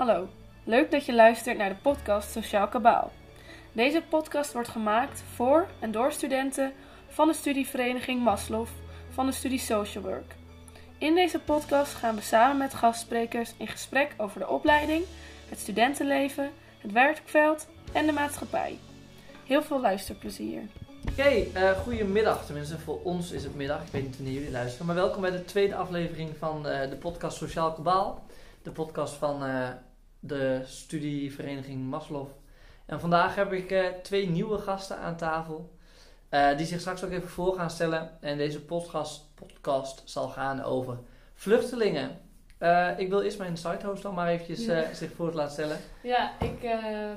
Hallo, leuk dat je luistert naar de podcast Sociaal Kabaal. Deze podcast wordt gemaakt voor en door studenten van de studievereniging Maslow van de studie Social Work. In deze podcast gaan we samen met gastsprekers in gesprek over de opleiding, het studentenleven, het werkveld en de maatschappij. Heel veel luisterplezier. Oké, okay, goedemiddag. Tenminste, voor ons is het middag. Ik weet niet wanneer jullie luisteren. Maar welkom bij de tweede aflevering van uh, de podcast Sociaal Kabaal. De podcast van uh, de studievereniging Maslow. En vandaag heb ik uh, twee nieuwe gasten aan tafel. die zich straks ook even voor gaan stellen. En deze podcast, podcast zal gaan over vluchtelingen. ik wil eerst mijn sitehost dan maar eventjes ja. zich voor laten stellen. Ja, ik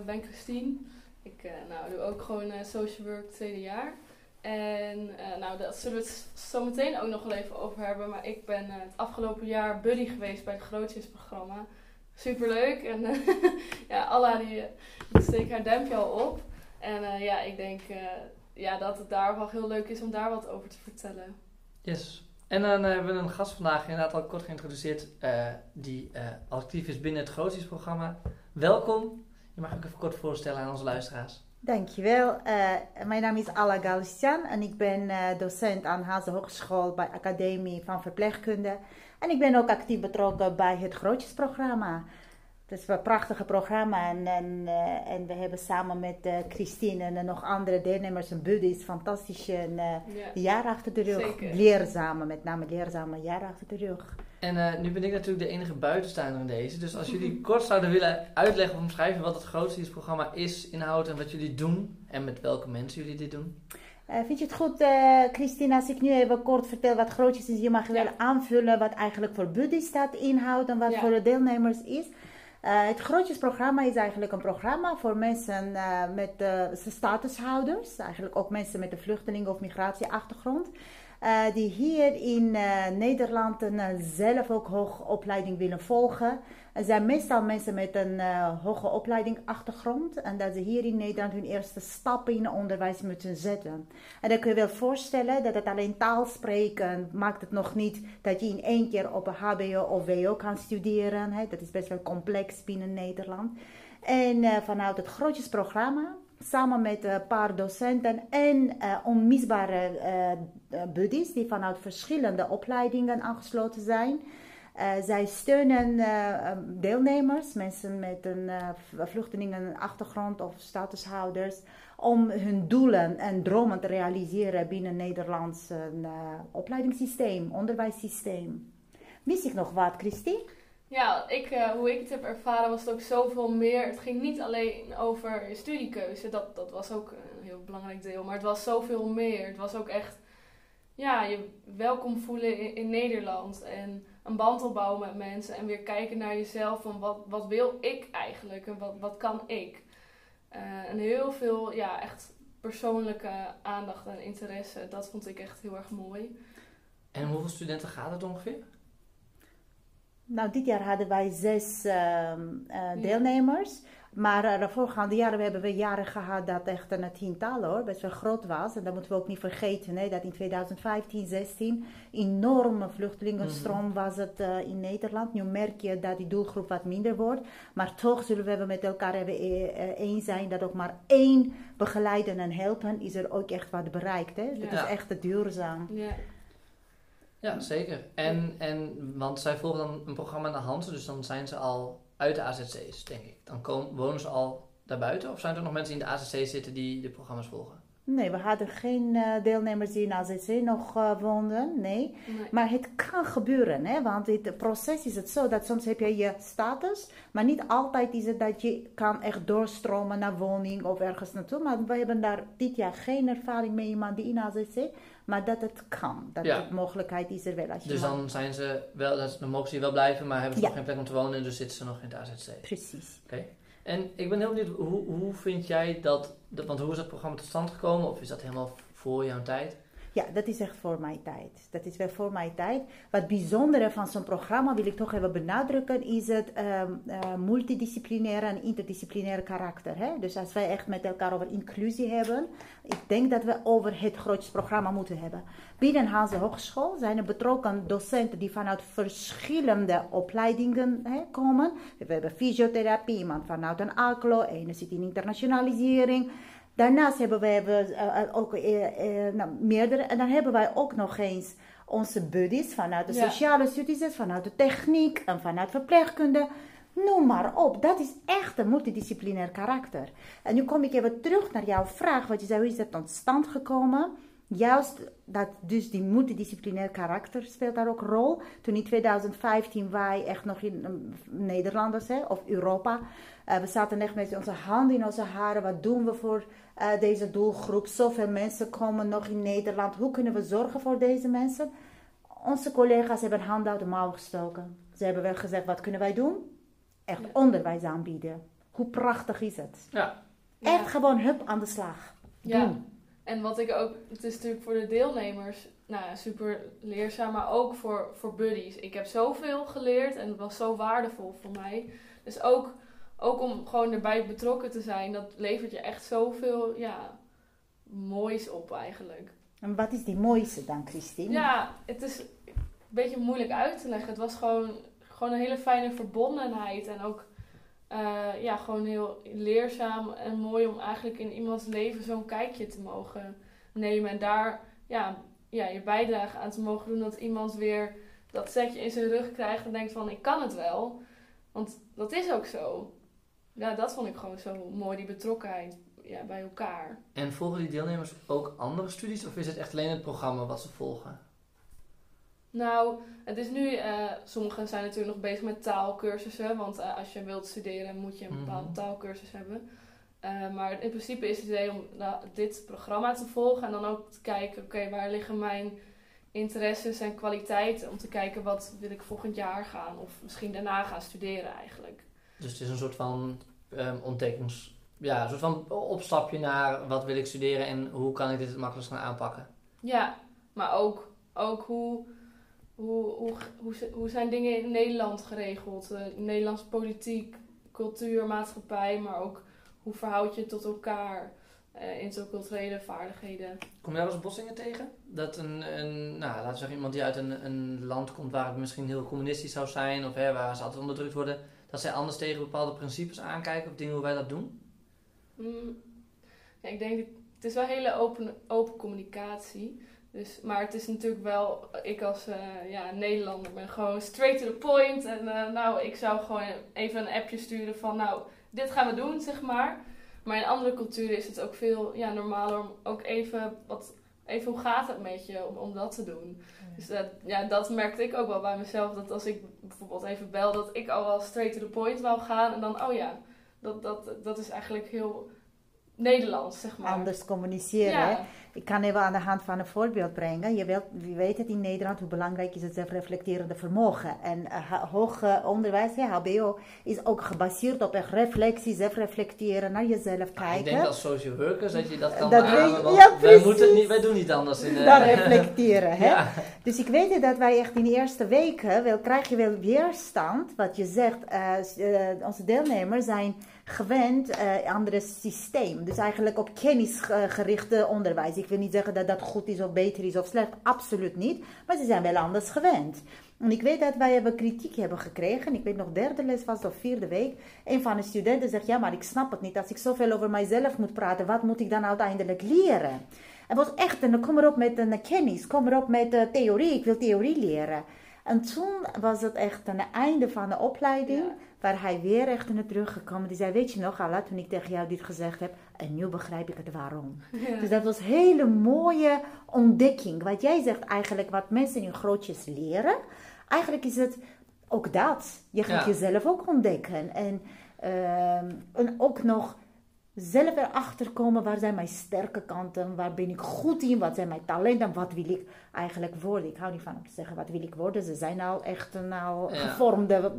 ben Christine. Ik nou, doe ook gewoon social work tweede jaar. En uh, nou, daar zullen we het zo meteen ook nog wel even over hebben. Maar ik ben het afgelopen jaar buddy geweest bij het Grootjesprogramma. Superleuk. En ja, Allah die, die steekt haar duimpje al op. En ja, ik denk ja, dat het daar wel heel leuk is om daar wat over te vertellen. Yes. En dan hebben we een gast vandaag inderdaad al kort geïntroduceerd. die actief is binnen het Grootjesprogramma. Welkom. Je mag ook even kort voorstellen aan onze luisteraars. Dankjewel. Uh, mijn naam is Ala Galician en ik ben uh, docent aan Haze Hogeschool bij Academie van Verpleegkunde. En ik ben ook actief betrokken bij het Grootjesprogramma. Het is een prachtige programma en, en, uh, en we hebben samen met Christine en nog andere deelnemers en buddies fantastische ja. jaar achter de rug. Zeker. Leerzame, met name leerzame jaar achter de rug. En uh, nu ben ik natuurlijk de enige buitenstaander in deze. Dus als jullie kort zouden willen uitleggen of omschrijven wat het grootste is, inhoudt en wat jullie doen. En met welke mensen jullie dit doen. Uh, vind je het goed, uh, Christina, als ik nu even kort vertel wat grootjes is? Je mag wel aanvullen wat eigenlijk voor buddies dat inhoudt en wat ja. voor de deelnemers is. het grootjesprogramma is eigenlijk een programma voor mensen met statushouders. Eigenlijk ook mensen met een vluchteling- of migratieachtergrond. Uh, die hier in uh, Nederland een, uh, zelf ook hoge opleiding willen volgen. Er zijn meestal mensen met een hoge opleiding achtergrond. En dat ze hier in Nederland hun eerste stappen in het onderwijs moeten zetten. En dan kun je wel voorstellen dat het alleen taal spreken maakt het nog niet dat je in één keer op een HBO of WO kan studeren. Dat is best wel complex binnen Nederland. En vanuit het grootjesprogramma samen met een paar docenten en uh, onmisbare uh, buddies die vanuit verschillende opleidingen aangesloten zijn. Uh, zij steunen deelnemers, mensen met een vluchtelingenachtergrond of statushouders, om hun doelen en dromen te realiseren binnen het Nederlands opleidingssysteem, onderwijssysteem. Mis ik nog wat, Christine? Ja, ik, hoe ik het heb ervaren was het ook zoveel meer. Het ging niet alleen over je studiekeuze, dat, dat was ook een heel belangrijk deel. Maar het was zoveel meer. Het was ook echt ja, je welkom voelen in, in Nederland. En een band opbouwen met mensen. En weer kijken naar jezelf van wat, wat wil ik eigenlijk en wat, wat kan ik. Uh, en heel veel ja, echt persoonlijke aandacht en interesse. Dat vond ik echt heel erg mooi. En hoeveel studenten gaat het ongeveer? Nou, dit jaar hadden wij zes uh, uh, deelnemers. Maar uh, de voorgaande jaren hebben we jaren gehad dat echt een tiental hoor, best wel groot was. En dat moeten we ook niet vergeten, hè, dat in 2015, 16 enorme vluchtelingenstroom mm. was het uh, in Nederland. Nu merk je dat die doelgroep wat minder wordt. Maar toch zullen we met elkaar even eens zijn dat ook maar één begeleiden en helpen is er ook echt wat bereikt. Hè. Dat ja. is echt duurzaam. Ja. Ja, zeker. En, en, want zij volgen dan een programma naar Hansen, dus dan zijn ze al uit de AZC's, denk ik. Dan komen, wonen ze al daarbuiten? Of zijn er nog mensen die in de AZC zitten die de programma's volgen? Nee, we hadden geen uh, deelnemers die in AZC nog uh, woonden, nee. nee. Maar het kan gebeuren, hè? want in het proces is het zo dat soms heb je je status, maar niet altijd is het dat je kan echt doorstromen naar woning of ergens naartoe. Maar we hebben daar dit jaar geen ervaring met iemand die in AZC, maar dat het kan. Dat Ja. de mogelijkheid is er wel. Als je Dus dan zijn ze wel, dan mogen ze hier wel blijven, maar hebben ze Ja. nog geen plek om te wonen, dus zitten ze nog in het AZC. Precies. En ik ben heel benieuwd, hoe, hoe vind jij dat, dat, want hoe is dat programma tot stand gekomen? Of is dat helemaal voor jouw tijd? Ja, dat is echt voor mijn tijd. Dat is wel voor mijn tijd. Wat bijzondere van zo'n programma wil ik toch even benadrukken, is het um, uh, multidisciplinaire en interdisciplinaire karakter. Hè? Dus als wij echt met elkaar over inclusie hebben, ik denk dat we over het grootste programma moeten hebben. Binnen Hanse Hogeschool zijn er betrokken docenten die vanuit verschillende opleidingen hè, komen. We hebben fysiotherapie, iemand vanuit een ACLO, ene zit in internationalisering. Daarnaast hebben wij ook eh, eh, nou, meerdere. En dan hebben wij ook nog eens onze buddies vanuit de sociale studies, vanuit de techniek en vanuit verpleegkunde. Noem maar op. Dat is echt een multidisciplinair karakter. En nu kom ik even terug naar jouw vraag. Wat je zei, hoe is dat tot stand gekomen? Juist dat dus die multidisciplinair karakter speelt daar ook rol. Toen in 2015 wij echt nog in Nederlanders hè, of Europa. Uh, we zaten echt met onze handen in onze haren. Wat doen we voor uh, deze doelgroep? Zoveel mensen komen nog in Nederland. Hoe kunnen we zorgen voor deze mensen? Onze collega's hebben handen uit de mouw gestoken. Ze hebben wel gezegd, wat kunnen wij doen? Echt onderwijs aanbieden. Hoe prachtig is het? Ja. Echt gewoon hup aan de slag. Ja. En wat ik ook, het is natuurlijk voor de deelnemers nou ja, super leerzaam, maar ook voor, voor buddies. Ik heb zoveel geleerd en het was zo waardevol voor mij. Dus ook, ook om gewoon erbij betrokken te zijn, dat levert je echt zoveel ja, moois op eigenlijk. En wat is die mooiste dan, Christine? Ja, het is een beetje moeilijk uit te leggen. Het was gewoon, gewoon een hele fijne verbondenheid en ook uh, ja, gewoon heel leerzaam en mooi om eigenlijk in iemands leven zo'n kijkje te mogen nemen. En daar ja, ja, je bijdrage aan te mogen doen. Dat iemand weer dat setje in zijn rug krijgt en denkt van ik kan het wel. Want dat is ook zo. Ja, dat vond ik gewoon zo mooi, die betrokkenheid ja, bij elkaar. En volgen die deelnemers ook andere studies of is het echt alleen het programma wat ze volgen? Nou, het is nu, uh, sommigen zijn natuurlijk nog bezig met taalkursussen, want uh, als je wilt studeren moet je een bepaalde mm taalkursus hebben. Uh, maar in principe is het idee om dit programma te volgen en dan ook te kijken, oké, waar liggen mijn interesses en kwaliteiten om te kijken wat wil ik volgend jaar gaan of misschien daarna gaan studeren eigenlijk. Dus het is een soort van um, ontdekkings, ja, een soort van opstapje naar wat wil ik studeren en hoe kan ik dit het makkelijkst gaan aanpakken. Ja, maar ook, ook hoe hoe, hoe, hoe, hoe zijn dingen in Nederland geregeld? Uh, Nederlandse politiek, cultuur, maatschappij, maar ook hoe verhoud je tot elkaar? Uh, interculturele vaardigheden. Kom je daar eens bossingen tegen? Dat een, een nou, laten we zeggen, iemand die uit een, een land komt waar het misschien heel communistisch zou zijn, of hè, waar ze altijd onderdrukt worden, dat zij anders tegen bepaalde principes aankijken of dingen hoe wij dat doen? Mm, ja, ik denk, het is wel hele open, open communicatie. Dus, maar het is natuurlijk wel, ik als uh, ja, Nederlander ben gewoon straight to the point. En uh, nou, ik zou gewoon even een appje sturen van, nou, dit gaan we doen, zeg maar. Maar in andere culturen is het ook veel ja, normaler om ook even, wat, even hoe gaat het met je, om, om dat te doen. Dus dat, ja, dat merkte ik ook wel bij mezelf. Dat als ik bijvoorbeeld even bel, dat ik al wel straight to the point wou gaan. En dan, oh ja, dat, dat, dat is eigenlijk heel Nederlands, zeg maar. Anders communiceren. Ik kan even aan de hand van een voorbeeld brengen. Je, wilt, je weet het in Nederland hoe belangrijk is het zelfreflecterende vermogen. En uh, hoger onderwijs, ja, HBO, is ook gebaseerd op een reflectie, zelfreflecteren, naar jezelf kijken. ik denk als social workers dat je dat kan dat beamen, ja, wij, moeten niet, wij doen niet anders. In, uh, Dan reflecteren, hè. Ja. Dus ik weet dat wij echt in de eerste weken, wel, krijg je wel weerstand, wat je zegt, uh, onze deelnemers zijn gewend aan het systeem. Dus eigenlijk op kennisgerichte onderwijs. Ik wil niet zeggen dat dat goed is of beter is of slecht. Absoluut niet. Maar ze zijn wel anders gewend. En ik weet dat wij hebben kritiek hebben gekregen. Ik weet nog derde les was of vierde week. Een van de studenten zegt, ja maar ik snap het niet. Als ik zoveel over mijzelf moet praten, wat moet ik dan uiteindelijk leren? Het was echt, en dan kom erop met een kennis, kom erop met uh, theorie. Ik wil theorie leren. En toen was het echt aan het einde van de opleiding, waar hij weer echt in het teruggekomen. Die zei, weet je nog, Ala, toen ik tegen jou dit gezegd heb, en nu begrijp ik het waarom. Dus dat was een hele mooie ontdekking. Wat jij zegt eigenlijk, wat mensen in grootjes leren, eigenlijk is het ook dat. Je gaat jezelf ook ontdekken. En, uh, en ook nog zelf erachter komen waar zijn mijn sterke kanten, waar ben ik goed in, wat zijn mijn talenten, wat wil ik eigenlijk worden. Ik hou niet van om te zeggen wat wil ik worden. Ze zijn al echt een al gevormde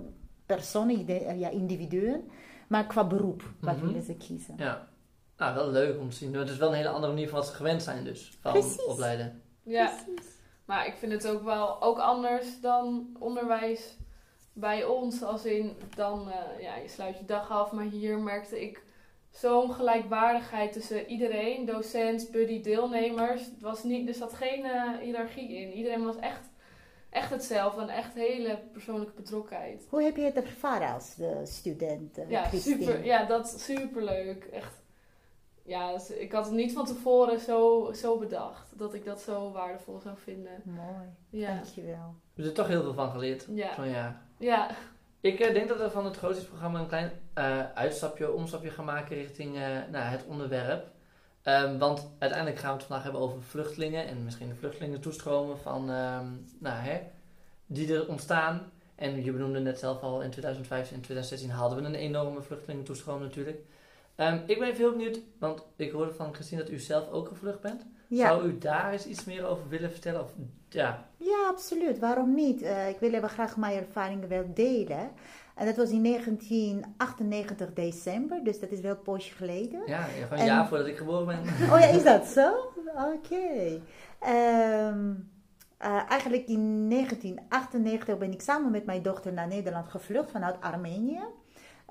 personen, ja, individuen. Maar qua beroep, wat mhm. willen ze kiezen? Ja, nou wel leuk om te zien. Het is wel een hele andere manier van wat ze gewend zijn dus, van opleiden. Ja, maar ik vind het ook wel ook anders dan onderwijs bij ons. Als in, dan, uh, ja, je sluit je dag af. Maar hier merkte ik zo'n gelijkwaardigheid tussen iedereen. Docent, buddy, deelnemers. Het was niet, er zat geen uh, hiërarchie in. Iedereen was echt, echt hetzelfde. En echt hele persoonlijke betrokkenheid. Hoe heb je het ervaren als de student, Ja, super, ja, dat is superleuk. Echt ja, dus ik had het niet van tevoren zo, zo bedacht. Dat ik dat zo waardevol zou vinden. Mooi, ja. dankjewel. We hebben er toch heel veel van geleerd. Ja. Van, ja. ja. Ik uh, denk dat we van het programma een klein uh, uitstapje, omstapje gaan maken richting uh, nou, het onderwerp. Um, want uiteindelijk gaan we het vandaag hebben over vluchtelingen en misschien de vluchtelingen toestromen van, um, nou, hè, die er ontstaan. En je benoemde net zelf al, in 2015 en 2016 hadden we een enorme vluchtelingentoestroom natuurlijk. Um, ik ben even heel benieuwd, want ik hoorde van Christine dat u zelf ook gevlucht bent. Zou u daar eens iets meer over willen vertellen? Of, ja. ja, absoluut. Waarom niet? Uh, ik wil even graag mijn ervaringen wel delen. En dat was in 1998 december, dus dat is wel een poosje geleden. Ja, gewoon een jaar voordat ik geboren ben. Oh ja, is dat zo? Oké. Okay. Um, uh, eigenlijk in 1998 ben ik samen met mijn dochter naar Nederland gevlucht vanuit Armenië.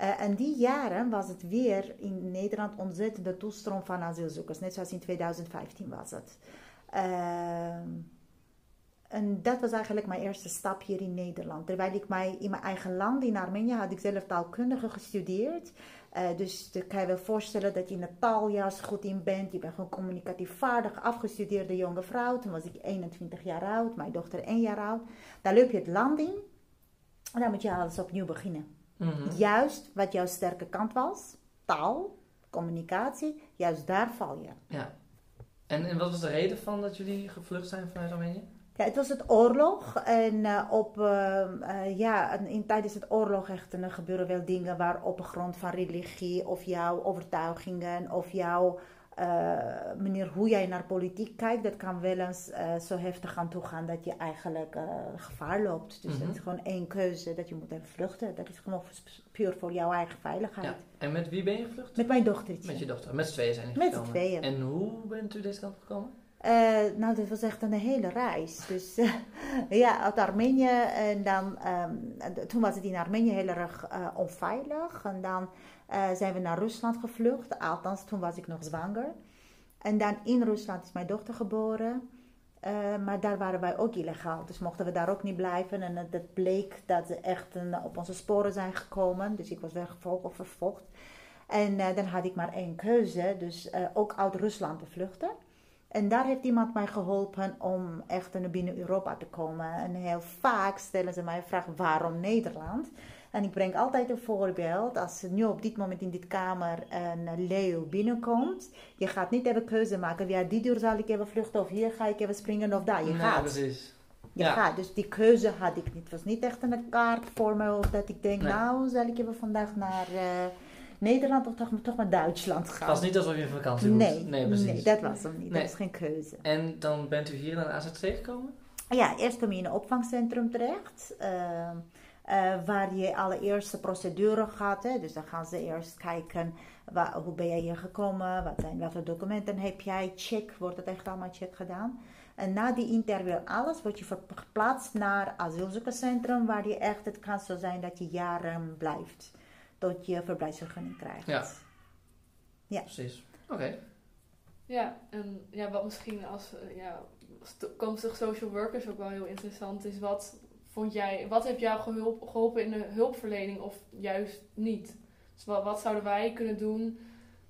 Uh, en die jaren was het weer in Nederland ontzettende toestroom van asielzoekers, net zoals in 2015 was het. Uh, en dat was eigenlijk mijn eerste stap hier in Nederland. Terwijl ik mij in mijn eigen land, in Armenië, had ik zelf taalkundige gestudeerd. Uh, dus dan kan je wel voorstellen dat je in het taaljas goed in bent. Je bent gewoon communicatief vaardig, afgestudeerde jonge vrouw. Toen was ik 21 jaar oud, mijn dochter 1 jaar oud. Dan loop je het land in en dan moet je alles opnieuw beginnen. Mhm. Juist wat jouw sterke kant was, taal, communicatie, juist daar val je. Ja. En, en wat was de reden van dat jullie gevlucht zijn vanuit Armenië? Ja, het was het oorlog. En uh, op, uh, uh, ja, in, tijdens het oorlog echt, er gebeuren wel dingen waar op grond van religie of jouw overtuigingen of jouw manier hoe jij naar politiek kijkt, dat kan wel eens zo heftig aan toe gaan dat je eigenlijk gevaar loopt. Dus mm -hmm. dat is gewoon één keuze dat je moet even vluchten. Dat is gewoon puur voor jouw eigen veiligheid. Ja. En met wie ben je gevlucht? Met mijn dochtertje. Met je dochter. Met z'n tweeën zijn jullie Met z'n tweeën. En hoe bent u deze kant gekomen? Nou, dat was echt een hele reis. Dus ja, uit Armenië. En dan, um, toen was het in Armenië heel erg onveilig. En dan zijn we naar Rusland gevlucht. Althans, toen was ik nog zwanger. En dan in Rusland is mijn dochter geboren. Maar daar waren wij ook illegaal. Dus mochten we daar ook niet blijven. En het bleek dat ze echt op onze sporen zijn gekomen. Dus ik was weggevolgd of vervolgd. En dan had ik maar één keuze. Dus ook uit Rusland te vluchten. En daar heeft iemand mij geholpen om echt naar binnen Europa te komen. En heel vaak stellen ze mij de vraag: waarom Nederland? En ik breng altijd een voorbeeld. Als nu op dit moment in dit kamer een leeuw binnenkomt. Je gaat niet even keuze maken. Ja, die deur zal ik even vluchten. Of hier ga ik even springen of daar. Je gaat. precies. Je ja. gaat. Dus die keuze had ik niet. Het was niet echt een kaart voor me. Of dat ik denk, nee. nou zal ik even vandaag naar... Uh, Nederland of toch, toch naar Duitsland gaan. Het was niet alsof je vakantie moest. Nee, nee, precies. nee dat was hem niet. Nee. Dat was geen keuze. En dan bent u hier naar de AZC gekomen? Ja, eerst kom je in een opvangcentrum terecht. Uh, uh, waar je allereerste procedure gaat. Hè. Dus dan gaan ze eerst kijken waar, hoe ben jij hier gekomen, wat zijn, welke documenten heb jij, check, wordt het echt allemaal check gedaan. En na die interview alles wordt je verplaatst naar asielzoekerscentrum waar je echt, het kan zo zijn dat je jaren blijft tot je verblijfsvergunning krijgt. Ja, ja. precies. Oké. Ja, en ja, wat misschien als, ja, als toekomstig social workers ook wel heel interessant is, wat vond jij, wat heeft jou geholpen, geholpen in de hulpverlening of juist niet? Dus wat, wat zouden wij kunnen doen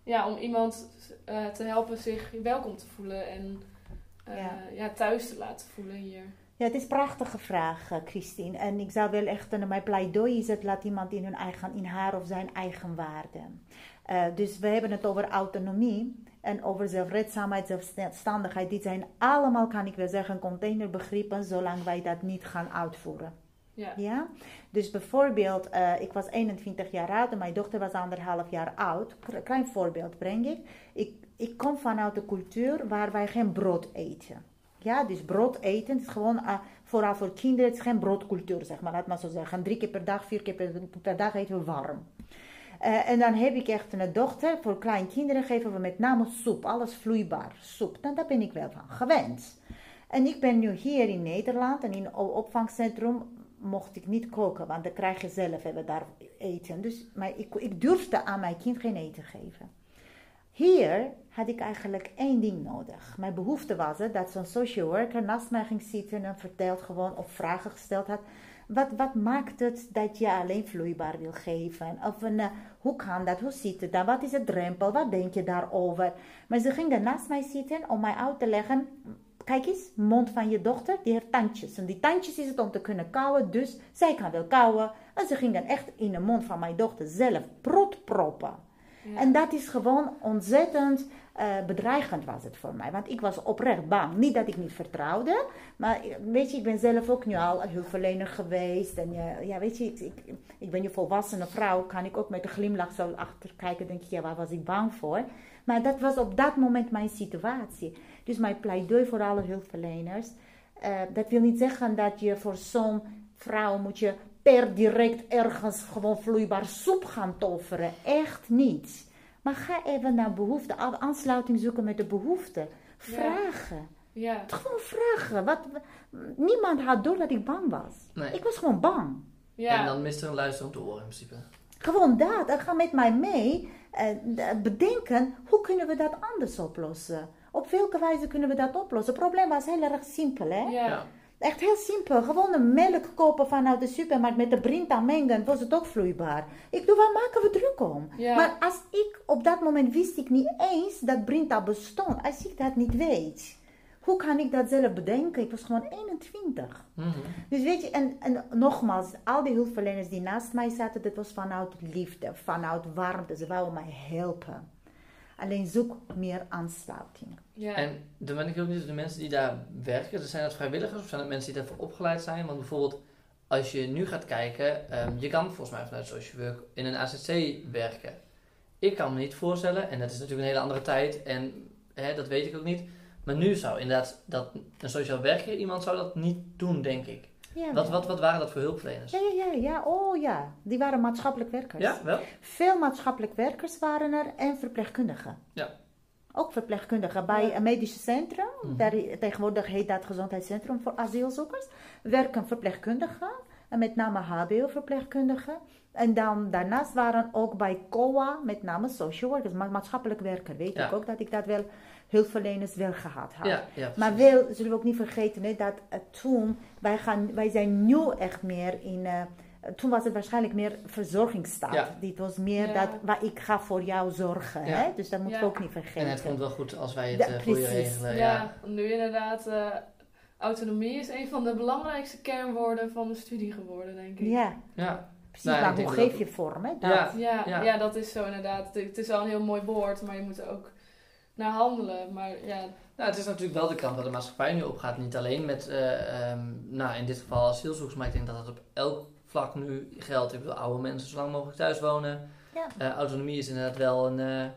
ja, om iemand uh, te helpen zich welkom te voelen en uh, ja. ja. thuis te laten voelen hier? Ja, het is een prachtige vraag, uh, Christine. En ik zou wel echt, mijn pleidooi is het, laat iemand in, hun eigen, in haar of zijn eigen waarde. dus we hebben het over autonomie en over zelfredzaamheid, zelfstandigheid. Dit zijn allemaal, kan ik wel zeggen, containerbegrippen, zolang wij dat niet gaan uitvoeren. Ja. ja? Dus bijvoorbeeld, uh, ik was 21 jaar oud en mijn dochter was anderhalf jaar oud. Klein voorbeeld breng ik. ik. Ik kom vanuit een cultuur waar wij geen brood eten. Ja, dus brood eten is gewoon, uh, vooral voor kinderen, het is geen broodcultuur, zeg maar. Laat maar zo zeggen. Drie keer per dag, vier keer per, dag eten we warm. Uh, en dan heb ik echt een dochter. Voor kleinkinderen geven we met name soep. Alles vloeibaar. Soep. Nou, daar ben ik wel van gewend. En ik ben nu hier in Nederland en in het opvangcentrum mocht ik niet koken, want dan krijg je zelf hebben daar eten. Dus, maar ik, ik durfde aan mijn kind geen eten geven. Hier had ik eigenlijk één ding nodig. Mijn behoefte was het dat zo'n social worker naast mij ging zitten en vertelt gewoon of vragen gesteld had. Wat, wat maakt het dat je alleen vloeibaar wil geven? Of een, uh, hoe kan dat? Hoe zit het dan? Wat is het drempel? Wat denk je daarover? Maar ze gingen naast mij zitten om mij uit te leggen. Kijk eens, mond van je dochter, die heeft tandjes. En die tandjes is het om te kunnen kauwen, dus zij kan wel kauwen. En ze gingen echt in de mond van mijn dochter zelf prot proppen. En dat is gewoon ontzettend uh, bedreigend was het voor mij. Want ik was oprecht bang. Niet dat ik niet vertrouwde. Maar weet je, ik ben zelf ook nu al hulpverlener geweest. En uh, ja, weet je, ik, ik, ben je volwassene vrouw. Kan ik ook met een glimlach zo achterkijken. Denk ik, ja, waar was ik bang voor? Maar dat was op dat moment mijn situatie. Dus mijn pleidooi voor alle hulpverleners. Dat wil niet zeggen dat je voor zo'n vrouw moet je per direct ergens gewoon vloeibaar soep gaan toveren. Echt niet. Maar ga even naar behoefte, aansluiting zoeken met de behoefte. Vragen. Ja. ja. Gewoon vragen. Wat, niemand had door dat ik bang was. Nee. Ik was gewoon bang. Ja. En dan mist er een luisterend oor in principe. Gewoon dat. En ga met mij mee uh, bedenken, hoe kunnen we dat anders oplossen? Op welke wijze kunnen we dat oplossen? Het probleem was heel erg simpel, hè? Ja. Echt heel simpel. Gewoon de melk kopen vanuit de supermarkt met de brinta mengen, was het ook vloeibaar. Ik doe, waar maken we druk om? Ja. Maar als ik op dat moment wist ik niet eens dat brinta bestond. Als ik dat niet weet, hoe kan ik dat zelf bedenken? Ik was gewoon 21. Mm -hmm. Dus weet je, en, en nogmaals, al die hulpverleners die naast mij zaten, dat was vanuit liefde, vanuit warmte. Ze wouden mij helpen. Alleen zoek meer aansluiting. Ja. En dan ben ik ook niet de mensen die daar werken, zijn dat vrijwilligers of zijn dat mensen die daarvoor opgeleid zijn? Want bijvoorbeeld, als je nu gaat kijken, um, je kan volgens mij vanuit social work in een AZC werken. Ik kan me niet voorstellen, en dat is natuurlijk een hele andere tijd, en hè, dat weet ik ook niet. Maar nu zou inderdaad dat een sociaal werker, iemand zou dat niet doen, denk ik. Ja, Wat, wat, wat waren dat voor hulpverleners? Ja, ja, ja, ja. Oh ja. Die waren maatschappelijk werkers. Ja, wel? Veel maatschappelijk werkers waren er en verpleegkundigen. Ja. Ook verpleegkundigen. Bij een medisch centrum, Mhm. daar, tegenwoordig heet dat gezondheidscentrum voor asielzoekers, werken verpleegkundigen. En met name HBO-verpleegkundigen. En dan daarnaast waren ook bij COA met name social workers, ma- maatschappelijk werker. Weet Ja. ik ook dat ik dat wel hulpverleners wel gehad had. Ja, ja. Maar wel, zullen we ook niet vergeten, hè, dat eh, toen, wij, gaan, wij zijn nu echt meer in, eh, toen was het waarschijnlijk meer verzorgingsstaat. Ja. Dit was meer Ja. dat, waar ik ga voor jou zorgen. Ja. Hè? Dus dat moeten we ook niet vergeten. En het komt wel goed als wij het eh, voor je precies. regelen. ja, nu inderdaad, eh, autonomie is een van de belangrijkste kernwoorden van de studie geworden, denk ik. Ja, Ja. precies. Nou, maar hoe dat geef je vorm? Hè? Dat. Ja. Ja, Ja. ja. dat is zo inderdaad. Het, is wel een heel mooi woord, maar je moet ook naar handelen. Maar ja, Nou, het is natuurlijk wel de kant waar de maatschappij nu op gaat. Niet alleen met, eh, ehm, nou in dit geval asielzoekers, maar ik denk dat dat op elk vlak nu geldt. Ik bedoel, oude mensen zo lang mogelijk thuis wonen. Ja. Eh, autonomie is inderdaad wel een, eh,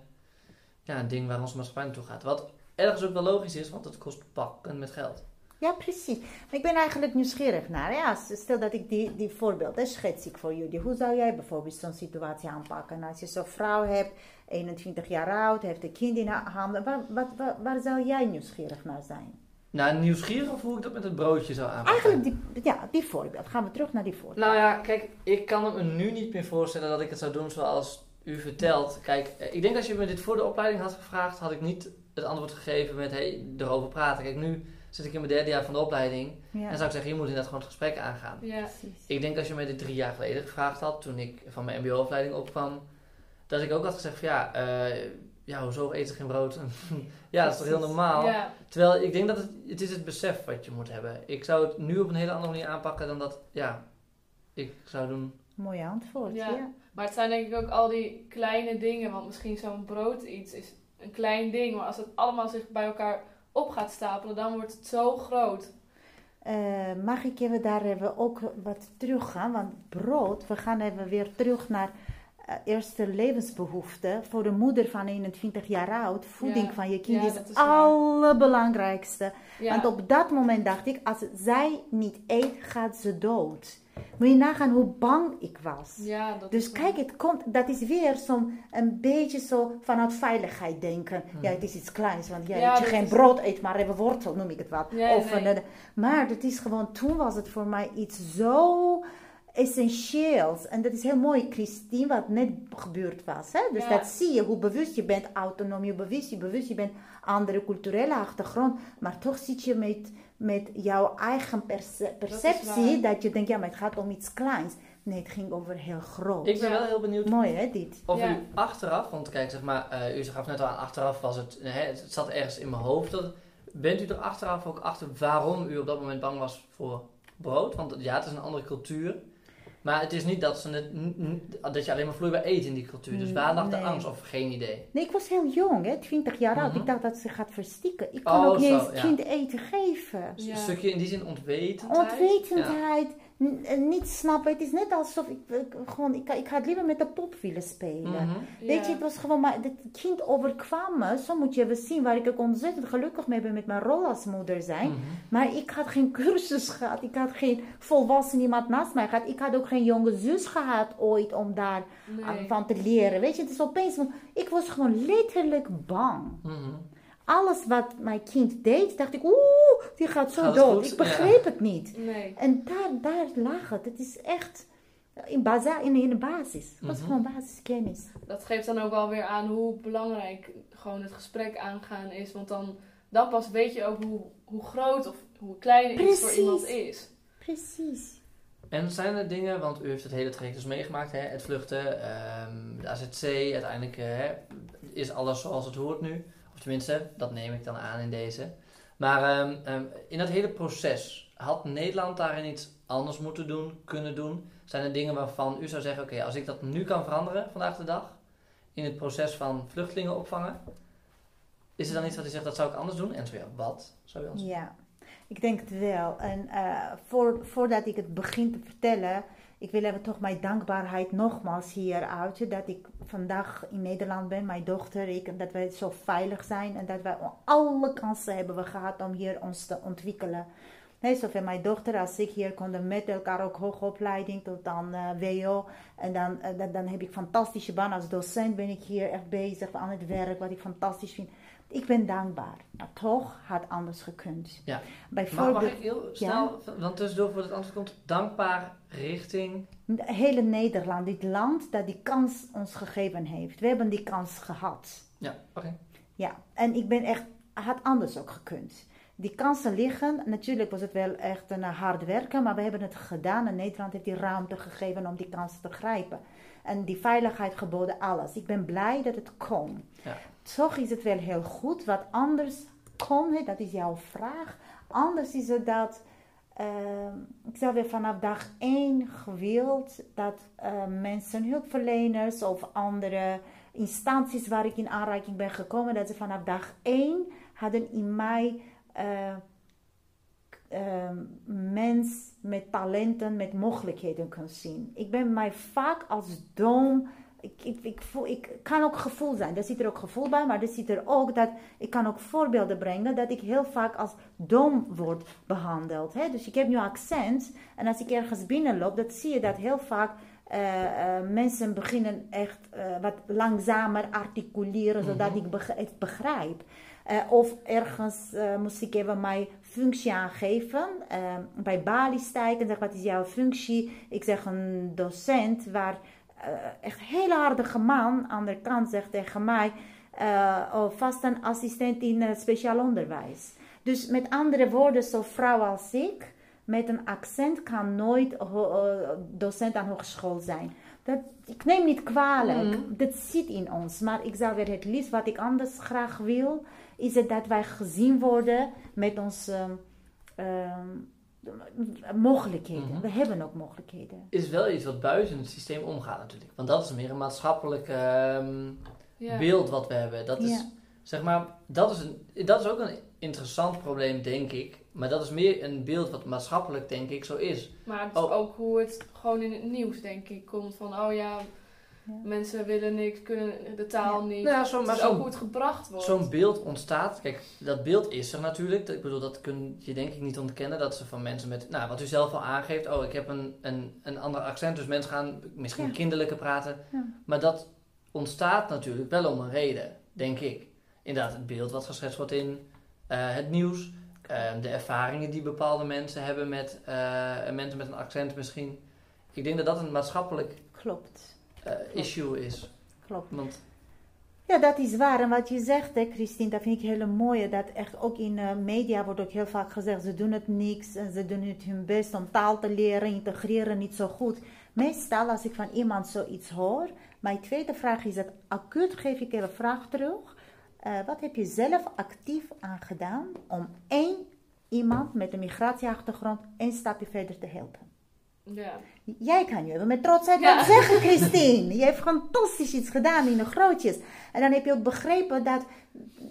ja, een ding waar onze maatschappij naartoe gaat. Wat ergens ook wel logisch is, want het kost pakken met geld. Ja, precies. Maar ik ben eigenlijk nieuwsgierig naar. Ja, stel dat ik die, die voorbeelden schets ik voor jullie. Hoe zou jij bijvoorbeeld zo'n situatie aanpakken? Als je zo'n vrouw hebt, 21 jaar oud, heeft een kind in haar handen. Waar, wat, waar, waar zou jij nieuwsgierig naar zijn? Nou, nieuwsgierig of hoe ik dat met het broodje zou aanpakken? Eigenlijk, die, ja, die voorbeeld. Gaan we terug naar die voorbeeld. Nou ja, kijk, ik kan me nu niet meer voorstellen dat ik het zou doen zoals u vertelt. Kijk, eh, ik denk als je me dit voor de opleiding had gevraagd, had ik niet het antwoord gegeven met hey, erover praten. Kijk, nu zit ik in mijn derde jaar van de opleiding ja, en zou ik zeggen, je moet inderdaad gewoon het gesprek aangaan. ja. Ik denk als je mij dit drie jaar geleden gevraagd had, toen ik van mijn mbo-opleiding opkwam, dat ik ook had gezegd van ja, eh, ja hoezo eten geen brood? ja, dat is toch heel normaal? ja, Terwijl ik denk dat het, het is het besef wat je moet hebben. Ik zou het nu op een hele andere manier aanpakken dan dat, ja, ik zou doen. Mooi antwoord. Ja. Ja. Maar het zijn denk ik ook al die kleine dingen. Want misschien zo'n brood iets is een klein ding. Maar als het allemaal zich bij elkaar op gaat stapelen, dan wordt het zo groot. Eh, mag ik even daar even ook wat terug gaan? Want brood, we gaan even weer terug naar eerste levensbehoeften. Voor de moeder van 21 jaar oud, voeding Ja. van je kind Ja, is het allerbelangrijkste. Ja, Want op dat moment dacht ik, als zij niet eet, gaat ze dood. Moet je nagaan hoe bang ik was. Ja, dat Dus is kijk, het komt, dat is weer zo'n een beetje zo vanuit veiligheid denken. Hmm. Ja, het is iets kleins, want ja, Ja, dat je geen is- brood eet, maar even wortel, noem ik het wat. Ja, of nee. een- een- maar dat is gewoon, toen was het voor mij iets zo essentieels. En dat is heel mooi, Christine, wat net gebeurd was. Hè? Dus Ja. dat zie je, hoe bewust je bent, autonomie, hoe bewust je, bewust je bent, andere culturele achtergrond. Maar toch zit je met, met jouw eigen perce- perceptie, dat, je denkt, ja, maar het gaat om iets kleins. Nee, het ging over heel groot. Ik ben Ja. wel heel benieuwd Mooi hè, dit? of Ja. u achteraf, want kijk, zeg maar, eh, u gaf net al aan, achteraf was het, hè, het zat ergens in mijn hoofd. Dat, bent u er achteraf ook achter waarom u op dat moment bang was voor brood? Want ja, het is een andere cultuur. Maar het is niet dat, ze het, dat je alleen maar vloeibaar eet in die cultuur. Dus waar lag de angst of geen idee? Nee, ik was heel jong, hè, 20 jaar oud. Mhm. Ik dacht dat ze gaat verstikken. Ik kon Oh, ook niet eens ja. kind eten geven. Dus Ja. Een stukje in die zin ontwetendheid. Ontwetendheid, niet snappen. Het is net alsof ik, ik gewoon, ik, ik had liever met de pop willen spelen. Mhm. Weet je, het was gewoon, maar het kind overkwam me. Zo moet je even zien, waar ik ook ontzettend gelukkig mee ben met mijn rol als moeder zijn. Mhm. Maar ik had geen cursus gehad. Ik had geen volwassen iemand naast mij gehad. Ik had ook geen jonge zus gehad ooit om daar aan- Nee. van te leren. Weet je, het is opeens, ik was gewoon letterlijk bang. Mhm. Alles wat mijn kind deed, dacht ik, oeh, die gaat zo Gaat dood. goed? Ik begreep het niet. Nee. En daar, daar lag het. Het is echt in, baza in, in de basis. Het was Mhm. gewoon basiskennis. Dat geeft dan ook alweer aan hoe belangrijk gewoon het gesprek aangaan is. Want dan, dan pas weet je ook hoe, hoe groot of hoe klein iets voor iemand is. Precies. En zijn er dingen, want u heeft het hele traject dus meegemaakt, hè? het vluchten, ehm, de AZC, uiteindelijk eh, hè, is alles zoals het hoort nu. Tenminste, dat neem ik dan aan in deze. Maar ehm, ehm, in dat hele proces, had Nederland daarin iets anders moeten doen, kunnen doen? Zijn er dingen waarvan u zou zeggen, oké, als ik dat nu kan veranderen vandaag de dag, in het proces van vluchtelingen opvangen, is er dan iets wat u zegt, dat zou ik anders doen? En zo ja, wat zou u doen? Ja, ik denk het wel. En eh, voor, voordat ik het begin te vertellen, ik wil even toch mijn dankbaarheid nogmaals hier uiten. Dat ik vandaag in Nederland ben, mijn dochter, ik, dat wij zo veilig zijn. En dat wij alle kansen hebben we gehad om hier ons te ontwikkelen. Nee, zowel mijn dochter als ik hier konden met elkaar ook hoogopleiding tot dan eh, WO. En dan, eh, dan, dan heb ik fantastische baan. Als docent ben ik hier echt bezig aan het werk, wat ik fantastisch vind. Ik ben dankbaar. Maar toch had anders gekund. Ja. Bijvoorbeeld, mag ik heel snel, want tussendoor voor het antwoord komt, dankbaar richting... hele Nederland, dit land dat die kans ons gegeven heeft. We hebben die kans gehad. Ja, oké. Ja, en ik ben echt, had anders ook gekund. Die kansen liggen, natuurlijk was het wel echt een hard werken, maar we hebben het gedaan en Nederland heeft die ruimte gegeven om die kansen te grijpen. En die veiligheid geboden, alles. Ik ben blij dat het kon. Ja. Toch is het wel heel goed. Wat anders kon, dat is jouw vraag. Anders is het dat, ehm, ik zou weer vanaf dag één gewild dat eh, mensen, hulpverleners of andere instanties waar ik in aanraking ben gekomen, dat ze vanaf dag één hadden in mij eh, eh, mens met talenten, met mogelijkheden kunnen zien. Ik ben mij vaak als dom. Ik, ik, ik, voel, ik kan ook gevoel zijn. Er zit er ook gevoel bij, maar er zit er ook dat ik kan ook voorbeelden brengen dat ik heel vaak als dom word behandeld. Hè? Dus ik heb nu accent en als ik ergens binnenloop, dan zie je dat heel vaak eh, eh, mensen beginnen echt eh, wat langzamer articuleren, zodat Mhm. ik het begrijp. Eh, of ergens eh, moest ik even mijn functie aangeven. Eh, bij Bali sta ik en zeg, wat is jouw functie? Ik zeg een docent, waar echt een hele harde man aan de kant zegt tegen mij, oh, vast een assistent in eh, speciaal onderwijs. Dus met andere woorden, zo'n vrouw als ik, met een accent kan nooit docent aan hogeschool zijn. Dat, ik neem niet kwalijk, Mhm. dat zit in ons. Maar ik zou weer het liefst, wat ik anders graag wil, is het dat wij gezien worden met onze ehm, mogelijkheden. Mhm. We hebben ook mogelijkheden. Is wel iets wat buiten het systeem omgaat natuurlijk. Want dat is meer een maatschappelijk ehm, Ja. beeld wat we hebben. Dat is, Ja. zeg maar, dat is, een, dat is ook een interessant probleem, denk ik. Maar dat is meer een beeld wat maatschappelijk, denk ik, zo is. Maar het is Oh. ook hoe het gewoon in het nieuws, denk ik, komt. Van, oh ja, Mensen willen niks, kunnen de taal niet. Nou ja, zo, maar het is ook zo'n hoe het gebracht wordt. zo'n beeld ontstaat. Kijk, dat beeld is er natuurlijk. Ik bedoel, dat kun je denk ik niet ontkennen. Dat ze van mensen met, nou, wat u zelf al aangeeft. Oh, ik heb een, een, een ander accent. Dus mensen gaan misschien Ja. kinderlijker praten. Ja. Maar dat ontstaat natuurlijk wel om een reden, denk ik. Inderdaad, het beeld wat geschetst wordt in eh, het nieuws. eh, de ervaringen die bepaalde mensen hebben met eh, mensen met een accent misschien. Ik denk dat dat een maatschappelijk Klopt. Eh, issue is. Klopt. Want Ja, dat is waar. En wat je zegt, hè, Christine, dat vind ik hele mooie. Dat echt ook in eh, media wordt ook heel vaak gezegd, ze doen het niks en ze doen het hun best om taal te leren, integreren niet zo goed. Meestal als ik van iemand zoiets hoor, mijn tweede vraag is dat acuut geef ik een vraag terug. Eh, wat heb je zelf actief aan gedaan om één iemand met een migratieachtergrond één stapje verder te helpen? Ja. Jij kan je met trotsheid Ja. wat zeggen, Christine. Je hebt fantastisch iets gedaan in de grootjes. En dan heb je ook begrepen dat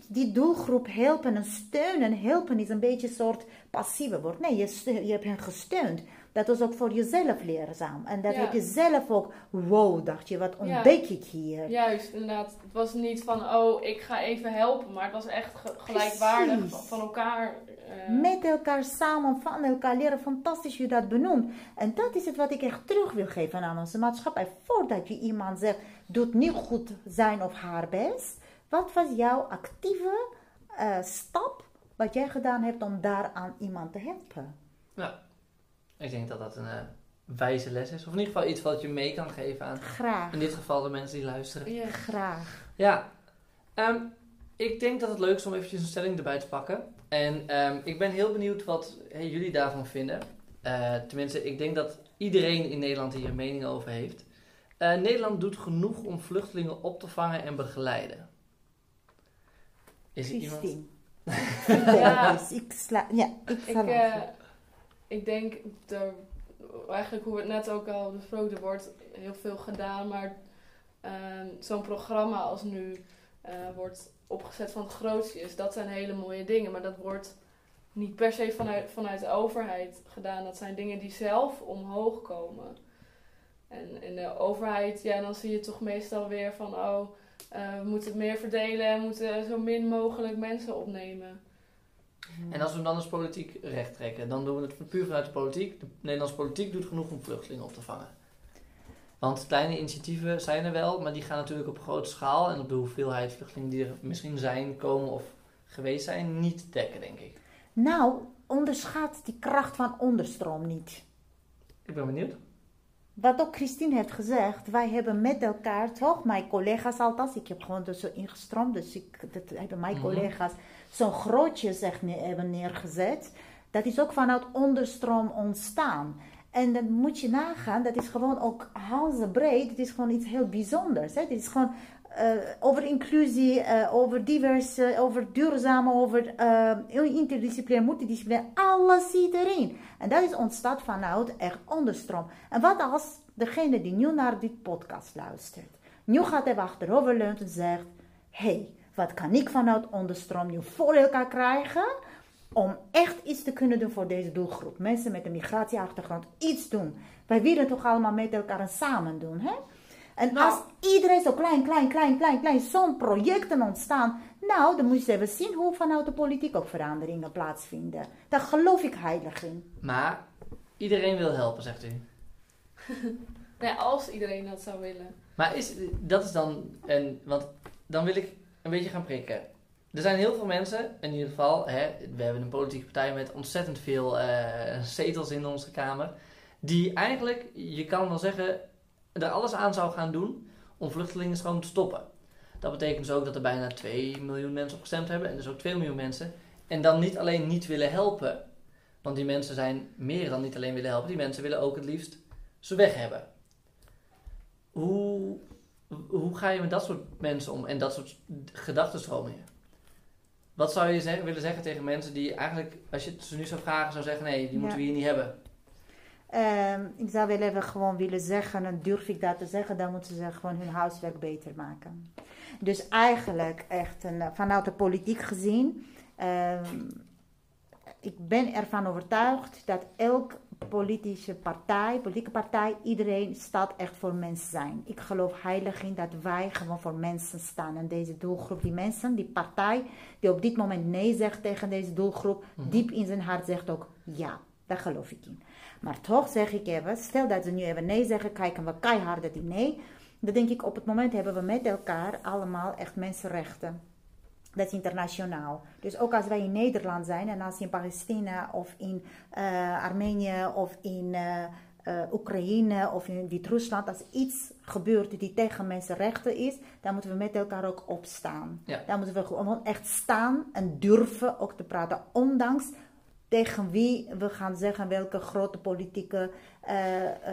die doelgroep helpen en steunen. Helpen is een beetje een soort passieve woord. Nee, je, je hebt hen gesteund. Dat was ook voor jezelf leerzaam. En dat Ja. heb je zelf ook, wow, dacht je, wat Ja. ontdek ik hier. Juist, inderdaad. Het was niet van, oh, ik ga even helpen. Maar het was echt ge- gelijkwaardig Precies. van, elkaar. eh, Met elkaar samen, van elkaar leren. Fantastisch je dat benoemt. En dat is het wat ik echt terug wil geven aan onze maatschappij. Voordat je iemand zegt, doet niet goed zijn of haar best. Wat was jouw actieve eh, stap wat jij gedaan hebt om daaraan iemand te helpen? Ik denk dat dat een eh, wijze les is. Of in ieder geval iets wat je mee kan geven aan, Graag, in dit geval, de mensen die luisteren. ja. graag. Ja, ehm, ik denk dat het leuk is om eventjes een stelling erbij te pakken. En ehm, ik ben heel benieuwd wat hey, jullie daarvan vinden. Eh, tenminste, ik denk dat iedereen in Nederland hier een mening over heeft. Eh, Nederland doet genoeg om vluchtelingen op te vangen en begeleiden. Is er iemand? Ja. Ik sla, ja, ik ik denk, er, eigenlijk hoe het net ook al besproken, er wordt heel veel gedaan, maar ehm, zo'n programma als nu eh, wordt opgezet van het grootste dat zijn hele mooie dingen, maar dat wordt niet per se vanuit, vanuit de overheid gedaan. Dat zijn dingen die zelf omhoog komen. En in de overheid, ja, dan zie je toch meestal weer van, oh, eh, we moeten het meer verdelen en moeten zo min mogelijk mensen opnemen. En als we hem dan als politiek recht trekken, dan doen we het puur vanuit de politiek. De Nederlandse politiek doet genoeg om vluchtelingen op te vangen. Want kleine initiatieven zijn er wel, maar die gaan natuurlijk op grote schaal en op de hoeveelheid vluchtelingen die er misschien zijn, komen of geweest zijn, niet dekken, denk ik. Nou, onderschat die kracht van onderstroom niet. Ik ben benieuwd. Wat ook Christine heeft gezegd, wij hebben met elkaar, toch, mijn collega's althans, ik heb gewoon er zo ingestroomd, dus ik, dat hebben mijn Mhm. collega's zo'n grootje zeg, hebben neergezet. Dat is ook vanuit onderstroom ontstaan. En dan moet je nagaan, dat is gewoon ook breed. het is gewoon iets heel bijzonders. Hè? Het is gewoon eh, over inclusie, eh, over divers, eh, over duurzaam, over eh interdisciplinair, multidisciplinair, alles zit erin. En dat is ontstaat vanuit echt onderstroom. En wat als degene die nu naar dit podcast luistert, nu gaat even achteroverleunt en zegt, hey, wat kan ik vanuit onderstroom nu voor elkaar krijgen om echt iets te kunnen doen voor deze doelgroep. Mensen met een migratieachtergrond iets doen. Wij willen toch allemaal met elkaar en samen doen, hè? En Nou. als iedereen zo klein, klein, klein, klein, klein, zo'n projecten ontstaan, nou, dan moet je even zien hoe vanuit de politiek ook veranderingen plaatsvinden. Daar geloof ik heilig in. Maar iedereen wil helpen, zegt u. Nou ja, als iedereen dat zou willen. Maar is, dat is dan, en, want dan wil ik een beetje gaan prikken. Er zijn heel veel mensen, in ieder geval, hè, we hebben een politieke partij met ontzettend veel eh, zetels in onze Kamer, die eigenlijk, je kan wel zeggen, er alles aan zou gaan doen om vluchtelingenstroom te stoppen. Dat betekent dus ook dat er bijna 2 miljoen mensen op gestemd hebben, en dus ook 2 miljoen mensen, en dan niet alleen niet willen helpen, want die mensen zijn meer dan niet alleen willen helpen, die mensen willen ook het liefst ze weg hebben. Hoe, hoe ga je met dat soort mensen om en dat soort gedachtenstromingen? Wat zou je willen zeggen tegen mensen die eigenlijk, als je ze nu zou vragen, zou zeggen: nee, die moeten we hier niet hebben? Ehm, ik zou wel even gewoon willen zeggen, en durf ik dat te zeggen, dan moeten ze gewoon hun huiswerk beter maken. Dus eigenlijk echt een, vanuit de politiek gezien, ehm, ik ben ervan overtuigd dat elk politische partij, politieke partij, iedereen staat echt voor mensen zijn. Ik geloof heilig in dat wij gewoon voor mensen staan. En deze doelgroep, die mensen, die partij die op dit moment nee zegt tegen deze doelgroep, mhm. diep in zijn hart zegt ook ja. Daar geloof ik in. Maar toch zeg ik even, stel dat ze nu even nee zeggen, kijken we keihard die nee. Dan denk ik, op het moment hebben we met elkaar allemaal echt mensenrechten. Dat is internationaal. Dus ook als wij in Nederland zijn en als in Palestina of in uh, Armenië of in uh, uh, Oekraïne of in Wit-Rusland, als iets gebeurt die tegen mensenrechten is, dan moeten we met elkaar ook opstaan. Ja. Dan moeten we gewoon echt staan en durven ook te praten, ondanks tegen wie we gaan zeggen welke grote politieke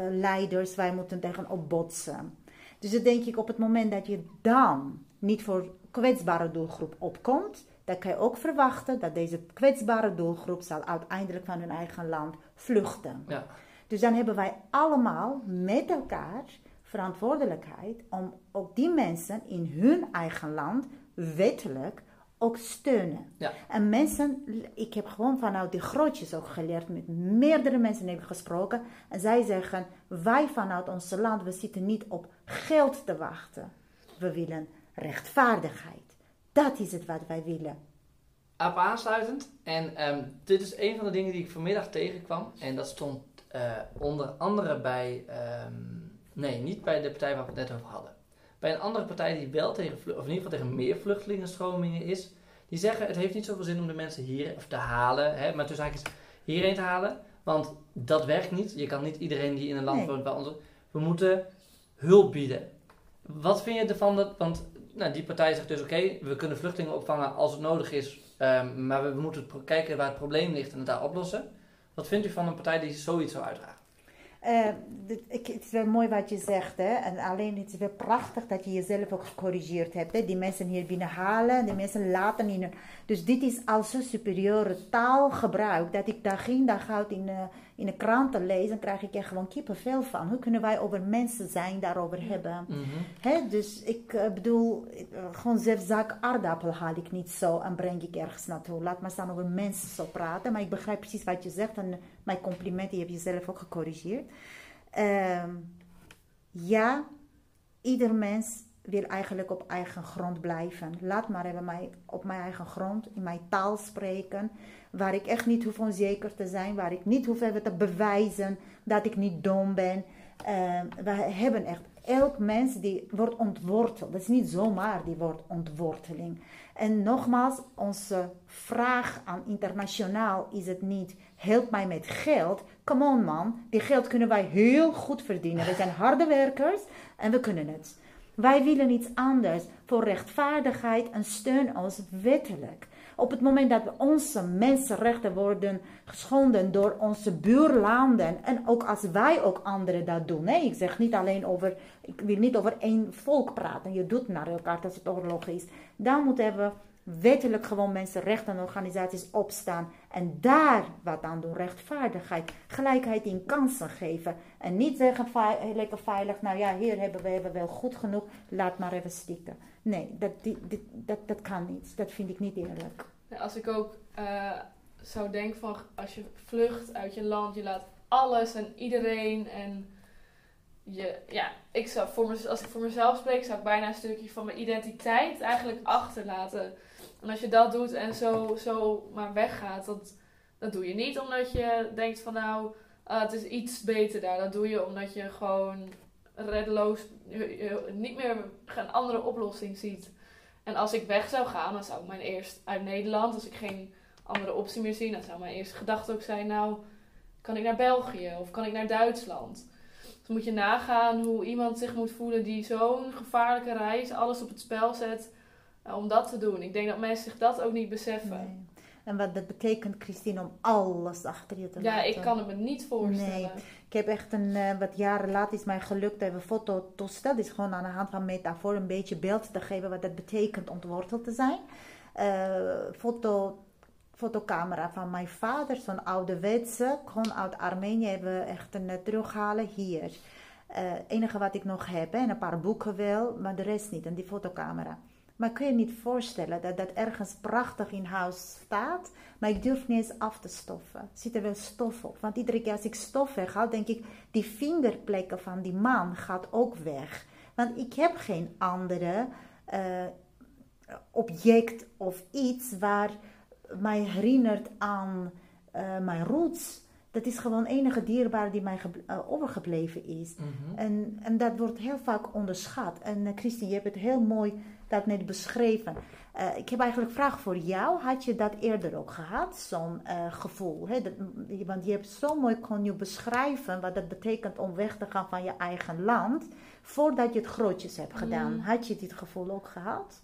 leiders wij moeten tegen opbotsen. Dus dan denk ik op het moment dat je dan niet voor kwetsbare doelgroep opkomt, dan kan je ook verwachten dat deze kwetsbare doelgroep zal uiteindelijk van hun eigen land vluchten. Ja. Dus dan hebben wij allemaal met elkaar verantwoordelijkheid om ook die mensen in hun eigen land wettelijk ook steunen. Ja. En mensen, ik heb gewoon vanuit die grootjes ook geleerd, met meerdere mensen heb ik gesproken. En zij zeggen, wij vanuit ons land, we zitten niet op geld te wachten. We willen rechtvaardigheid. Dat is het wat wij willen. Op aansluitend, en ehm, dit is een van de dingen die ik vanmiddag tegenkwam. En dat stond uh, onder andere bij, ehm, nee, niet bij de partij waar we het net over hadden. Bij een andere partij die wel tegen, of in ieder geval tegen meer vluchtelingenstromingen is, die zeggen het heeft niet zoveel zin om de mensen hier of te halen, hè, maar tussen haakjes hierheen te halen, want dat werkt niet. Je kan niet iedereen die in een land woont bij ons. We moeten hulp bieden. Wat vind je ervan dat, want nou, die partij zegt dus oké, we kunnen vluchtelingen opvangen als het nodig is, um, maar we moeten kijken waar het probleem ligt en het daar oplossen. Wat vindt u van een partij die zoiets zou uitdragen? Uh, het is wel mooi wat je zegt. Hè? En alleen het is wel prachtig dat je jezelf ook gecorrigeerd hebt. Hè? Die mensen hier binnenhalen, die mensen laten in. Dus dit is al zo'n superieure taalgebruik. Dat ik dag in dag uit in, uh, in de kranten lees. Dan krijg ik er gewoon kippenvel van. Hoe kunnen wij over mensen zijn daarover hebben? Mm Hè? Dus ik uh, bedoel, gewoon zelfs zaak aardappel haal ik niet zo en breng ik ergens naartoe. Laat maar staan over mensen zo praten. Maar ik begrijp precies wat je zegt. En mijn complimenten, je hebt jezelf ook gecorrigeerd. Ehm, ja, ieder mens wil eigenlijk op eigen grond blijven. Laat maar even mij op mijn eigen grond, in mijn taal spreken, waar ik echt niet hoef onzeker te zijn, waar ik niet hoef even te bewijzen dat ik niet dom ben. Uh, we hebben echt, elk mens die wordt ontworteld. Dat is niet zomaar die wordt ontworteling. En nogmaals, onze vraag aan internationaal is het niet help mij met geld. Come on man, die geld kunnen wij heel goed verdienen. We zijn harde werkers en we kunnen het. Wij willen iets anders voor rechtvaardigheid en steun ons wettelijk. Op het moment dat onze mensenrechten worden geschonden door onze buurlanden en ook als wij ook anderen dat doen. Nee, ik zeg niet alleen over, ik wil niet over één volk praten. Je doet naar elkaar als het oorlog is. Dan moeten we wettelijk gewoon mensenrechten en organisaties opstaan en daar wat aan doen. Rechtvaardigheid, gelijkheid in kansen geven. En niet zeggen lekker veilig, nou ja, hier hebben we hebben wel goed genoeg, laat maar even stikken. Nee, dat, dat, dat kan niet. Dat vind ik niet eerlijk. Als ik ook uh, zou denken van als je vlucht uit je land, je laat alles en iedereen en je, ja, ik zou voor als ik voor mezelf spreek, zou ik bijna een stukje van mijn identiteit eigenlijk achterlaten. En als je dat doet en zo, zo maar weggaat, dat, dat doe je niet omdat je denkt van nou, uh, het is iets beter daar. Dat doe je omdat je gewoon reddeloos niet meer een andere oplossing ziet. En als ik weg zou gaan, dan zou ik mijn eerst uit Nederland, als ik geen andere optie meer zie, dan zou mijn eerste gedachte ook zijn, nou, kan ik naar België of kan ik naar Duitsland? Dus moet je nagaan hoe iemand zich moet voelen die zo'n gevaarlijke reis alles op het spel zet om dat te doen. Ik denk dat mensen zich dat ook niet beseffen. En wat dat betekent, Christine, om alles achter je te laten. Ja, ik kan het me niet voorstellen. Nee, ik heb echt een, uh, wat jaren later is mij gelukt even foto Dat is gewoon aan de hand van metafoor een beetje beeld te geven wat het betekent ontworteld te zijn. Uh, foto, fotocamera van mijn vader, zo'n ouderwetse, gewoon uit Armenië, hebben we echt een terughalen hier. Het enige wat ik nog heb, en een paar boeken wel, maar de rest niet. En die fotocamera. Maar kun je niet voorstellen dat dat ergens prachtig in huis staat, maar ik durf niet eens af te stoffen. Zit er wel stof op? Want iedere keer als ik stof weghaal, denk ik, die vingerplekken van die man gaat ook weg. Want ik heb geen andere uh, object of iets waar mij herinnert aan uh, mijn roots. Dat is gewoon enige dierbaar die mij uh, overgebleven is. Mhm. en, en dat wordt heel vaak onderschat. En uh, Christine, je hebt het heel mooi dat net beschreven. Uh, ik heb eigenlijk een vraag voor jou. Had je dat eerder ook gehad, zo'n gevoel? Hè? Dat, want je hebt zo mooi kon je beschrijven wat dat betekent om weg te gaan van je eigen land. Voordat je het grootjes hebt gedaan. Mm. Had je dit gevoel ook gehad?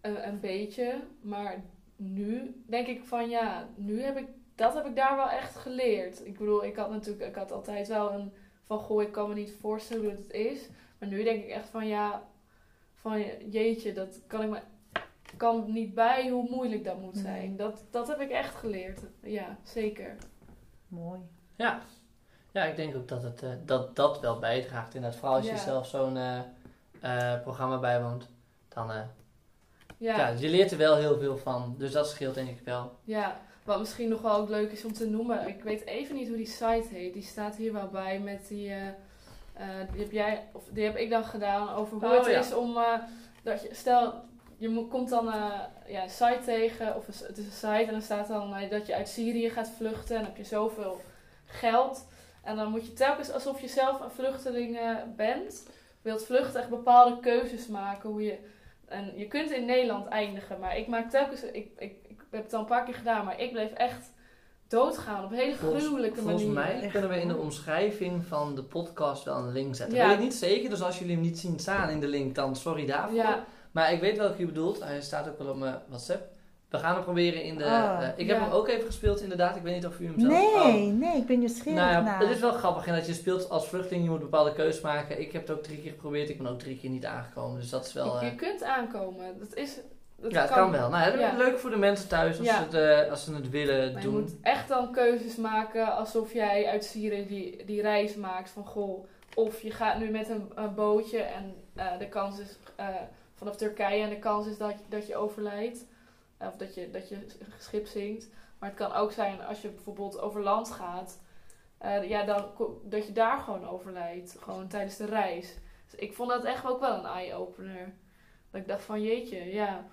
Een beetje, maar nu denk ik van ja, nu heb ik dat heb ik daar wel echt geleerd. Ik bedoel, ik had natuurlijk, ik had altijd wel een van goh, ik kan me niet voorstellen hoe het is. Maar nu denk ik echt van ja, van jeetje, dat kan ik me kan niet bij hoe moeilijk dat moet zijn. Nee. Dat, dat heb ik echt geleerd. Ja, zeker. Mooi. Ja. ja, ik denk ook dat het, uh, dat, dat wel bijdraagt. Inderdaad, vooral als je Ja. zelf zo'n uh, uh, programma bijwoont, dan Ja. ja. ja. je leert er wel heel veel van. Dus dat scheelt denk ik wel. Wat misschien nog wel ook leuk is om te noemen. Ik weet even niet hoe die site heet. Die staat hier wel bij met die. eh, eh, die heb jij, of die heb ik dan gedaan over hoe Oh, het ja. is om. eh, dat je, stel, je moet, komt dan ja, een site tegen, of een- het is een site en dan staat dan dat je uit Syrië gaat vluchten en dan heb je zoveel geld. En dan moet je telkens alsof je zelf een vluchteling bent, wilt vluchten, echt bepaalde keuzes maken. Hoe je, en je kunt in Nederland eindigen, maar ik maak telkens. Ik, ik heb het al een paar keer gedaan, maar ik bleef echt doodgaan op een hele Volgens- gruwelijke Volgens manier. mij Echt. kunnen we in de omschrijving van de podcast wel een link zetten. Ja. Weet ik niet zeker, dus als jullie hem niet zien staan in de link, dan sorry daarvoor. Ja, Maar ik weet welke je bedoelt. Hij staat ook wel op mijn WhatsApp. We gaan hem proberen in de... Oh, eh, ik heb hem ook even gespeeld inderdaad. Ik weet niet of u hem zelf... Nee, Oh. nee, ik ben nieuwsgierig Nou ja, naar. het is wel grappig en dat je speelt als vluchteling, je moet bepaalde keuzes maken. Ik heb het ook drie keer geprobeerd, ik ben ook drie keer niet aangekomen. Dus dat is wel... je, eh, je kunt aankomen. Dat is. Dat ja, het kan, wel. Nou, het Ja. is leuk voor de mensen thuis als, Ja. ze, het, eh, als ze het willen Maar je doen. moet echt dan keuzes maken alsof jij uit Syrië die, die reis maakt van goh. Of je gaat nu met een, een bootje en eh, de kans is eh, vanaf Turkije en de kans is dat, dat je overlijdt. Of dat je, dat je schip zinkt. Maar het kan ook zijn als je bijvoorbeeld over land gaat. ja, dan, dat je daar gewoon overlijdt. Gewoon tijdens de reis. Dus ik vond dat echt ook wel een eye-opener. Dat ik dacht van jeetje, ja.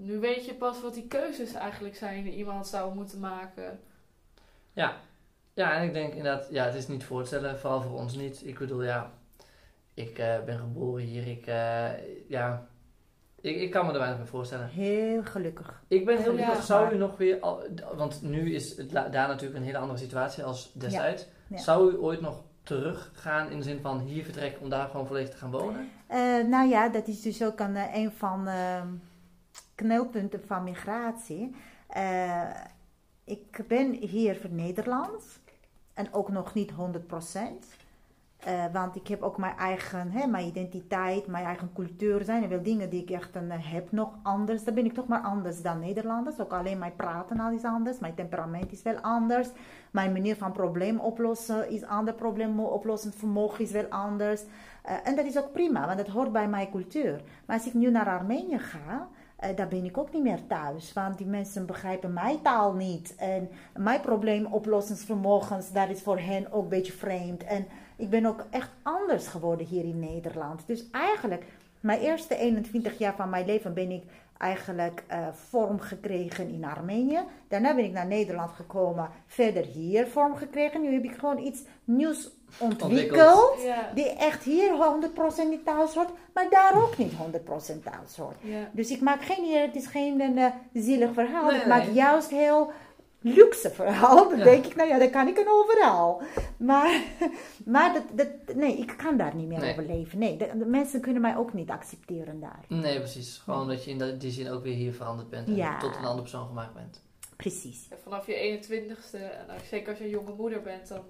Nu weet je pas wat die keuzes eigenlijk zijn die iemand zou moeten maken. Ja. ja, en ik denk inderdaad, ja, het is niet voor te stellen, vooral voor ons niet. Ik bedoel, ja, ik eh, ben geboren hier, ik, eh, ja, ik, ik kan me er weinig bij voorstellen. Heel gelukkig. Ik ben heel Ja. benieuwd, zou u nog weer, al, want nu is het daar natuurlijk een hele andere situatie als destijds. Ja. Zou u ooit nog teruggaan in de zin van hier vertrekken om daar gewoon volledig te gaan wonen? Eh, nou ja, dat is dus ook een, een van de knelpunten van migratie. Eh, ik ben hier voor Nederland en ook nog niet 100%. Eh, want ik heb ook mijn eigen hè, mijn identiteit, mijn eigen cultuur. Zijn er wel dingen die ik echt eh, heb nog anders. Dan ben ik toch maar anders dan Nederlanders. Ook alleen mijn praten al is anders. Mijn temperament is wel anders. Mijn manier van probleem oplossen is ander. Probleem oplossend vermogen is wel anders. En dat is ook prima, want dat hoort bij mijn cultuur. Maar als ik nu naar Armenië ga, eh daar ben ik ook niet meer thuis. Want die mensen begrijpen mijn taal niet. En mijn probleemoplossingsvermogens, dat is voor hen ook een beetje vreemd. En ik ben ook echt anders geworden hier in Nederland. Dus eigenlijk, mijn eerste 21 jaar van mijn leven ben ik eigenlijk eh, vorm gekregen in Armenië. Daarna ben ik naar Nederland gekomen, verder hier vorm gekregen. Nu heb ik gewoon iets nieuws ontwikkeld. Ja. Die echt hier 100% niet thuis hoort, maar daar ook niet 100% thuis hoort. ja. Dus ik maak geen, het is geen eh, zielig verhaal. Nee, ik maak juist heel luxe verhaal. Dan Ja. denk ik, nou ja, dat kan ik een overal. Maar, maar dat, dat, nee, ik kan daar niet meer Nee. overleven. Nee, de, de mensen kunnen mij ook niet accepteren daar. Nee, precies. Gewoon dat je in dat- die zin ook weer hier veranderd bent en Ja. tot een andere persoon gemaakt bent. Precies. En vanaf je 21ste, en zeker als je een jonge moeder bent, dan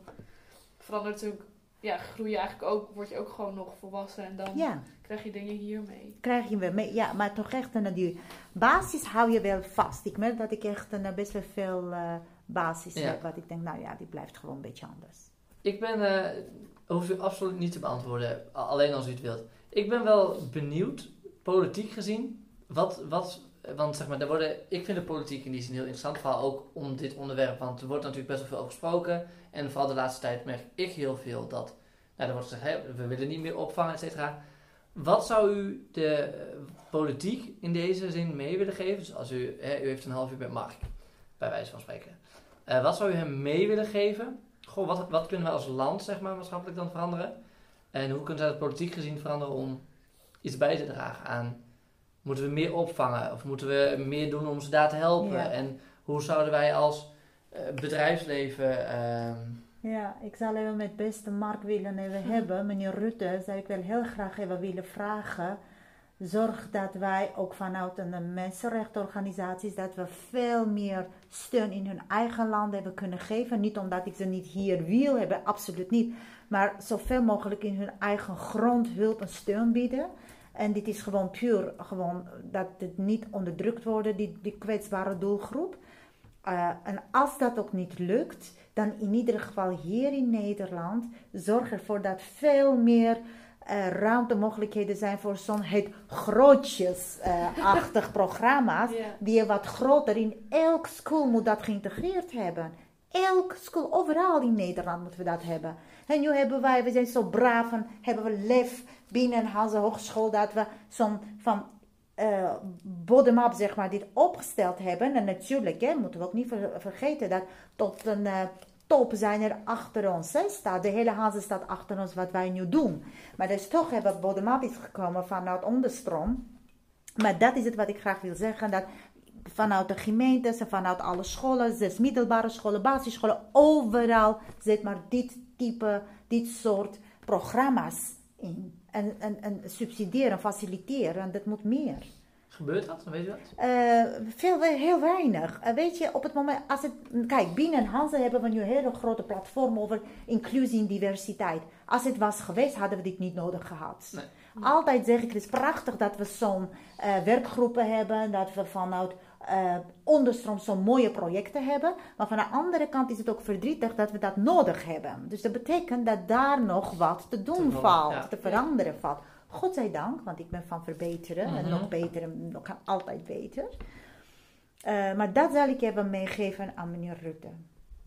verandert natuurlijk, ja, groei je eigenlijk ook, word je ook gewoon nog volwassen en dan Ja, krijg je dingen hiermee. krijg je wel mee. Ja, maar toch echt een, die basis hou je wel vast. Ik merk dat ik echt een, best wel veel eh, basis Ja. heb. Wat ik denk, nou ja, die blijft gewoon een beetje anders. Ik ben, eh hoeft u absoluut niet te beantwoorden, alleen als u het wilt. Ik ben wel benieuwd, politiek gezien, wat, wat, want zeg maar, er worden, ik vind de politiek in die zin heel interessant, vooral ook om dit onderwerp, want er wordt natuurlijk best wel veel over gesproken. En vooral de laatste tijd merk ik heel veel dat, nou, er wordt gezegd, we willen niet meer opvangen, et cetera. Wat zou u de eh, politiek in deze zin mee willen geven? Dus als u, hè, u heeft een half uur met Mark, bij wijze van spreken. Uh, wat zou u hem mee willen geven? Goh, wat, wat kunnen we als land, zeg maar, maatschappelijk dan veranderen? En hoe kunnen zij dat politiek gezien veranderen om iets bij te dragen aan... Moeten we meer opvangen? Of moeten we meer doen om ze daar te helpen? Ja. En hoe zouden wij als uh, bedrijfsleven... Uh, ja, ik zou even met beste Mark willen even hebben. Meneer Rutte, zou ik wel heel graag even willen vragen. Zorg dat wij ook vanuit de mensenrechtenorganisaties dat we veel meer steun in hun eigen land hebben kunnen geven. Niet omdat ik ze niet hier wil hebben, absoluut niet. Maar zoveel mogelijk in hun eigen grond hulp en steun bieden. En dit is gewoon puur gewoon dat het niet onderdrukt wordt, die, die kwetsbare doelgroep. Uh, en als dat ook niet lukt, dan in ieder geval hier in Nederland zorg ervoor dat veel meer uh, ruimtemogelijkheden zijn voor zo'n het grootjesachtig uh, programma's. Yeah. Die wat groter in elk school moet dat geïntegreerd hebben. Elk school, overal in Nederland moeten we dat hebben. En nu hebben wij, we zijn zo braaf en hebben we lef binnen Hanse Hogeschool dat we zo'n van uh, bottom-up, zeg maar, dit opgesteld hebben. En natuurlijk, hè, moeten we ook niet ver vergeten dat tot een uh, top zijn er achter ons. Staat. De hele Hanse staat achter ons wat wij nu doen. Maar dus toch hebben we bottom-up is gekomen vanuit onderstroom. Maar dat is het wat ik graag wil zeggen. Dat vanuit de gemeentes en vanuit alle scholen, zes middelbare scholen, basisscholen, overal zit maar dit type, dit soort programma's in. En, en, en subsidiëren, faciliteren, en dat moet meer. Gebeurt dat? Weet je dat? Uh, veel, heel weinig. Uh, weet je, op het moment, als het, kijk, binnen Hansen hebben we nu een hele grote platform over inclusie en diversiteit. Als het was geweest, hadden we dit niet nodig gehad. Nee. Altijd zeg ik, het is prachtig dat we zo'n uh, werkgroepen hebben, dat we vanuit uh, onderstroom zo'n mooie projecten hebben. Maar van de andere kant is het ook verdrietig dat we dat nodig hebben. Dus dat betekent dat daar nog wat te doen te valt, ja. te veranderen valt. Godzijdank, want ik ben van verbeteren. Mhm. En nog beter, en nog altijd beter. Uh, maar dat zal ik even meegeven aan meneer Rutte.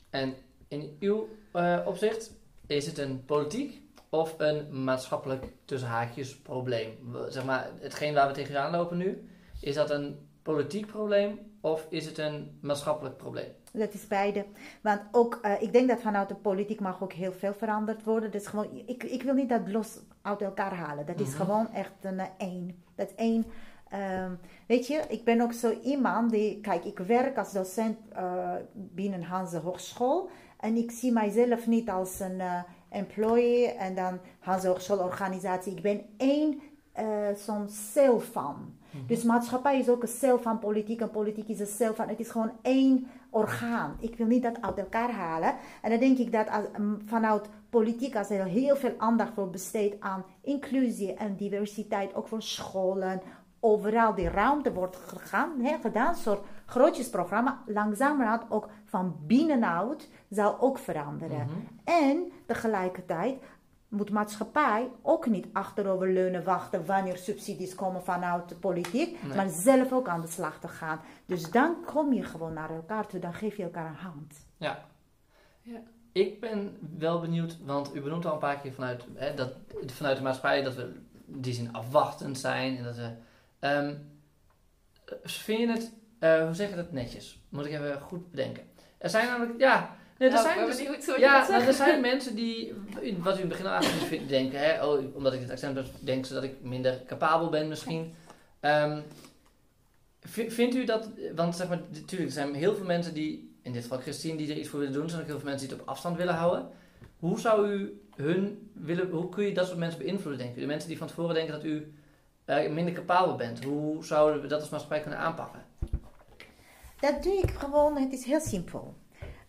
En in uw uh, opzicht, is het een politiek of een maatschappelijk tussen haakjes probleem? Zeg maar, hetgeen waar we tegenaan lopen nu, is dat een politiek probleem of is het een maatschappelijk probleem? Dat is beide. Want ook, uh, ik denk dat vanuit de politiek mag ook heel veel veranderd worden. Is gewoon, ik, ik wil niet dat los uit elkaar halen. Dat is Mhm. gewoon echt een uh, één. Dat is één. Um, weet je, ik ben ook zo iemand die, kijk, ik werk als docent uh, binnen Hanse Hogeschool. En ik zie mijzelf niet als een uh, employee en dan Hanse Hogeschoolorganisatie. Ik ben één zo'n cel van. Mhm. Dus maatschappij is ook een cel van politiek en politiek is een cel van. Het is gewoon één orgaan. Ik wil niet dat uit elkaar halen. En dan denk ik dat als, vanuit politiek, als er heel veel aandacht wordt besteed aan inclusie en diversiteit, ook voor scholen, overal die ruimte wordt gegaan, hè, gedaan, soort grootjesprogramma, langzamerhand ook van binnenuit zal ook veranderen. Mhm. En tegelijkertijd moet maatschappij ook niet achteroverleunen wachten wanneer subsidies komen vanuit de politiek, Nee. maar zelf ook aan de slag te gaan. Dus dan kom je gewoon naar elkaar toe, dan geef je elkaar een hand. Ja. Ja. Ik ben wel benieuwd, want u benoemt al een paar keer vanuit, hè, dat, vanuit de maatschappij dat we in die zin afwachtend zijn. En dat we, ehm, vind je het, eh, hoe zeg je dat netjes? Moet ik even goed bedenken. Er zijn namelijk, ja, nee, er Nou, zijn dus- benieuwd hoe je ja, nou, er zijn mensen die, wat u in het begin al vindt, denken, hè, oh, omdat ik dit accent heb, denken ze dat ik minder capabel ben misschien. Ehm, v- vindt u dat, want zeg maar, natuurlijk, er zijn heel veel mensen die, in dit geval Christine, die er iets voor willen doen. Er zijn ook heel veel mensen die het op afstand willen houden. Hoe zou u hun willen, hoe kun je dat soort mensen beïnvloeden, denken? De mensen die van tevoren denken dat u eh, minder capabel bent, hoe zouden we dat als maatschappij kunnen aanpakken? Dat doe ik gewoon, het is heel simpel.